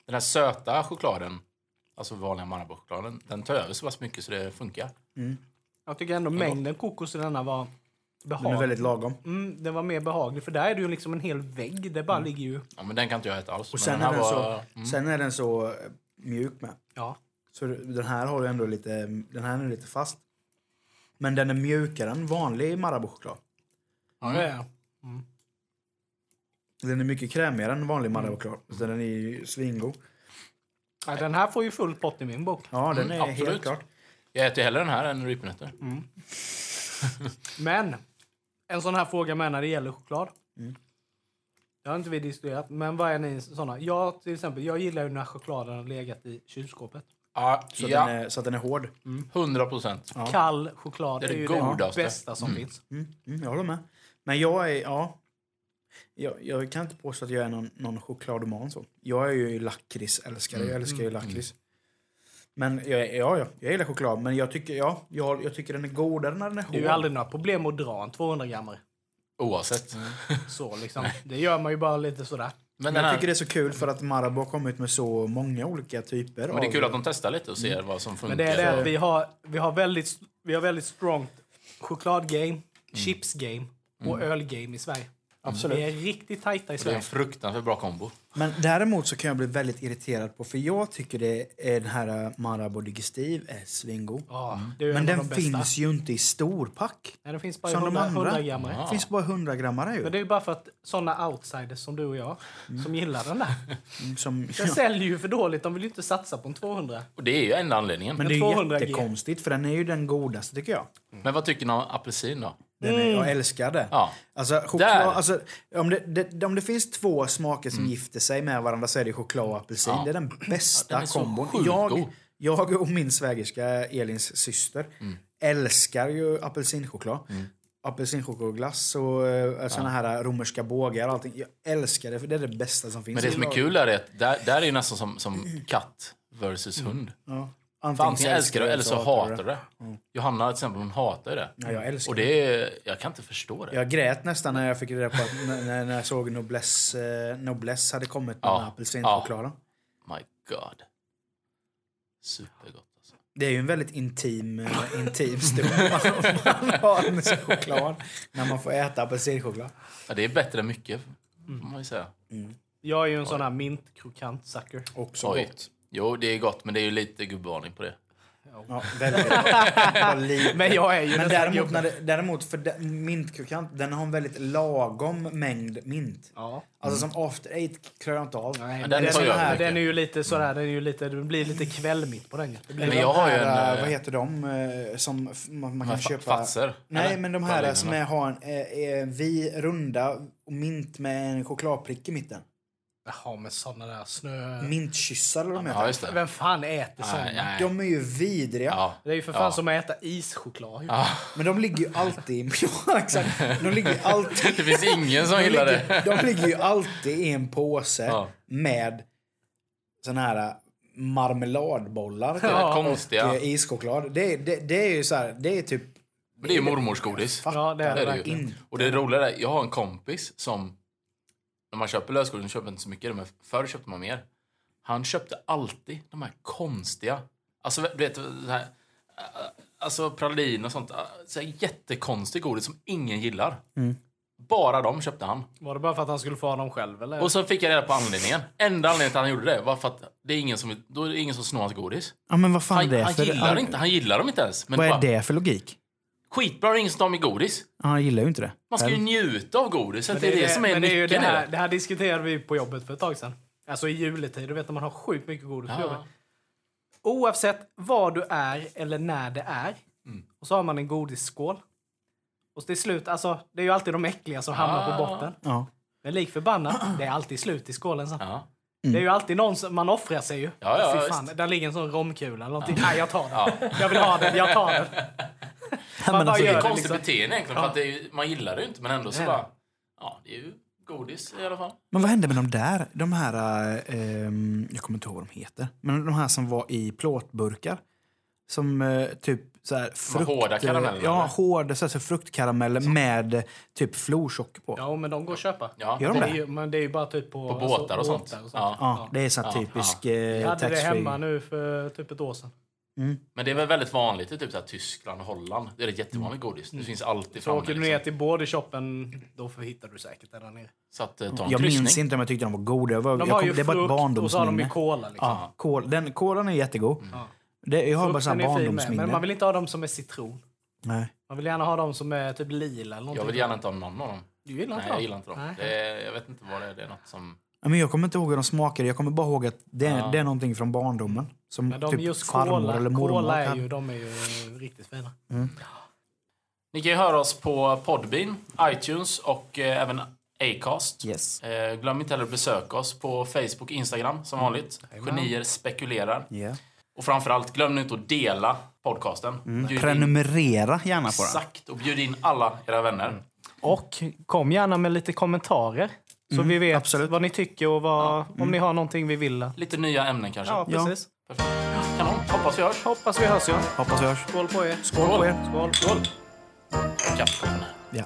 den här söta chokladen, alltså vanliga Marabou-chokladen, den tar över så pass mycket så det funkar. Jag tycker ändå mängden kokos i denna var Den är behaglig. väldigt lagom. Mm, den var mer behaglig. För där är det ju liksom en hel vägg. Det bara ligger ju... Ja, men den kan inte jag äta alls. Och sen den är, den var, så, sen är den så eh, mjuk med. Ja. Så den här har ju ändå lite, den här är lite fast. Men den är mjukare än vanlig Marabou-choklad. Ja, det är. Den är mycket krämigare än vanlig Marabou-choklad. Så den är ju svingod. Ja, den här får ju full pott i min bok. Ja, den Mm, är absolut. helt klart. Jag äter hellre den här än rypenötter. Men en sån här fråga med när det gäller choklad. Mm. Det har inte vi diskuterat, men vad är ni såna? Jag till exempel, jag gillar ju när chokladen har legat i kylskåpet. Ja, Så, att ja den är, så att den är hård. 100 procent. Ja. Kall choklad Det är, är det ju godaste. det bästa som finns. Mm, mm, jag håller med. Men jag är, ja. Jag, jag kan inte påstå att jag är någon, någon chokladoman så. Jag är ju lakritsälskare. Jag älskar ju lakrits. Men jag, är- ja, ja, jag gillar choklad. Men jag tycker, ja, jag, jag tycker den är godare när den är hård. Det är ju aldrig några problem att dra en 200 grammar. Oavsett. *laughs* Så liksom. Det gör man ju bara lite sådär. Men, Men jag tycker det är så kul för att Marabou har kommit med så många olika typer. men det är av- kul att de testar lite och ser vad som funkar. Men det är det att vi har, vi har väldigt, vi har väldigt strongt chokladgame, chipsgame och ölgame i Sverige. Absolut. Vi är riktigt tajta i Det är Sverige. en fruktansvärt bra kombo. Men däremot så kan jag bli väldigt irriterad på, för jag tycker det är den här äh, Marabou Digestive är svingod. Ja, det är ju Men den de bästa. finns ju inte i storpack. Nej, den finns bara i Som de 100, andra. 100 grammar. Ja. Det finns bara 100 grammar ju. Men det är ju bara för att såna outsiders som du och jag, som gillar den där. Mm, Som, Den säljer ju för dåligt, de vill ju inte satsa på en 200. Och det är ju enda anledningen. Men Men, det är ju 200 G. jättekonstigt för den är ju den godaste tycker jag. vad tycker ni om apelsin då? Den är, jag älskar det. Ja. Alltså, choklad, alltså, om, det, det, om det finns två smaker som gifter sig med varandra så är det choklad och apelsin. Mm. Ja. Det är den bästa Ja, den är kombon. Jag, god. jag och min svägerska Elins syster Mm. älskar ju apelsinchoklad. Apelsinchokladglass och uh, såna här romerska bågar och allting. Jag älskar det för det är det bästa som finns. Men det som är kul är att där, där är ju nästan som, som katt versus hund. Ja. Antingen, antingen älskar du eller så hatar du det. Mm. Johanna till exempel, hon hatar det. Ja, jag älskar Och det är, jag kan inte förstå det. Jag grät nästan när jag fick reda på att *laughs* när, när jag såg Noblesse, eh, Noblesse hade kommit med Ja. den här apelsinchokladen. My God. Supergott alltså. Det är ju en väldigt intim, eh, intim stund *laughs* man, man har med sin choklad. När man får äta apelsinchoklad. Ja, det är bättre än mycket, får man ju säga. Jag är ju en sån här mintkrokant sucker. Också Oj. gott. Jo, det är gott, men det är ju lite gubbvarning på det. Ja, väldigt. *laughs* Men jag är ju Men däremot, när det, däremot för de, mintkrokant, den har en väldigt lagom mängd mint. Ja. Alltså som after eight klarar jag inte av. Nej, men den den, jag här, den är ju lite sådär, den är ju lite, det blir lite kvällmitt på den. Men jag har ju här, en, eh, eh, Vad heter de eh, som man, man kan köpa? fatser, Nej, eller? men de här som är, har en eh, eh, vi, runda och mint med en chokladprick i mitten. Jaha, med såna där snö... Mintkyssar eller vad de Ja, heter. Vem fan äter såna? De är ju vidriga. Ja. Det är ju för fan Ja. som att äta ischoklad. Ja. Men de ligger ju alltid i... *laughs* Ja, exakt. De ligger ju alltid... Det finns ingen som De gillar ligger, det. de ligger ju alltid i en påse Ja. med såna här marmeladbollar typ, Ja, och konstiga. eh, ischoklad. Det, det, det är ju så här, det är typ... Men det är ju mormors godis. Ja, det är det Det är ju. inte. Och det roliga är, jag har en kompis som, när man köper lösgodis, köper jag inte så mycket, men förr köpte man mer. Han köpte alltid de här konstiga, alltså du vet, så här, äh, alltså pralin och sånt, äh, så här jättekonstig godis som ingen gillar. Bara de köpte han. Var det bara för att han skulle få ha dem själv eller? Och så fick jag reda på anledningen. Enda anledningen till att han gjorde det var för att det är ingen som, då är det ingen som snor hans godis. Ja, men vad fan Han, är det han, för... gillar inte, han gillar dem inte ens. Men Vad är bara, det för logik? Skitbra, det tar med godis. Ja, Han gillar ju inte det. Man ska ju njuta av godiset. Men Det är det som är men det, är ju det, nyckeln i här, det. det här diskuterade vi på jobbet för ett tag sedan. Alltså i juletid, du vet när man har sjukt mycket godis på jobbet. Ja. Oavsett var du är eller när det är. Mm. Och så har man en godisskål. Och till slut, alltså det är ju alltid de äckliga som hamnar Ah. på botten. Ja. Men lik förbannat, det är alltid slut i skålen sen. Ja. Det är ju alltid någon som, man offrar sig ju. Ja, ja, Fy fan, där ligger en sån romkula eller någonting. Nej, jag tar den. Jag vill ha den, jag tar den. Men bara alltså, Det gör är det konstigt liksom. beteende egentligen, för att det är, ju- man gillar det ju inte, men ändå så bara... Ja, det är ju godis i alla fall. Men vad hände med de där? De här... eh, ehm, jag kommer inte ihåg vad de heter. Men de här som var i plåtburkar. Som eh, typ så här frukt... hårda karameller, Ja, hårda så här, så fruktkarameller med typ florsocker på. Ja. Ja, men de går att köpa. Ja. Gör de Det det? är ju, men det är ju bara typ på, På båtar och sånt. Ja. Ja. det är så här Ja, typisk Jag eh, hade det hemma nu för typ ett år sedan. Men det är väl väldigt vanligt i typ så här, Tyskland och Holland. Det är ett jättevanligt godis. Det finns alltid Så framme. åker du ner till bordershoppen, då hittar du säkert det där nere. Så att, eh, ta en Jag kryssning. minns inte om jag tyckte de var goda. Jag var, De jag har kom, ju det var ett frukt och så har de ju barndomsminne. cola. Liksom. Ja, kol, den, kolan är jättegod. Det, jag har bara Frukten är fin med, barndomsminne. men man vill inte ha dem som är citron. Nej. Man vill gärna ha dem som är typ lila eller någonting. Jag vill gärna inte ha någon av dem. Du gillar Nej, inte jag dem? gillar inte dem. Nej. Det är, jag vet inte vad det är. Det är något som... Ja, Men jag kommer inte ihåg hur de smakade. Jag kommer bara ihåg att det, Ja. det är någonting från barndomen. Som Men de typ just farmor cola, eller mormor cola är ju, de är ju riktigt fina. Ni kan ju höra oss på Podbean, iTunes och eh, även Acast. Yes. Eh, glöm inte heller att besöka oss på Facebook och Instagram som vanligt. Genier spekulerar. Yeah. Och framförallt, glöm nu inte att dela podcasten. In, Prenumerera gärna på den. exakt, och bjud in alla era vänner. Och kom gärna med lite kommentarer. Så vi vet absolut. vad ni tycker och vad, om ni har någonting vi vill. Lite nya ämnen kanske. Ja, Ja. precis. Perfekt. Kanon, hoppas vi hörs. Hoppas vi hörs ja. Hoppas vi hörs. Skål på er. Skål på er. Skål. Skål! Här. Ja.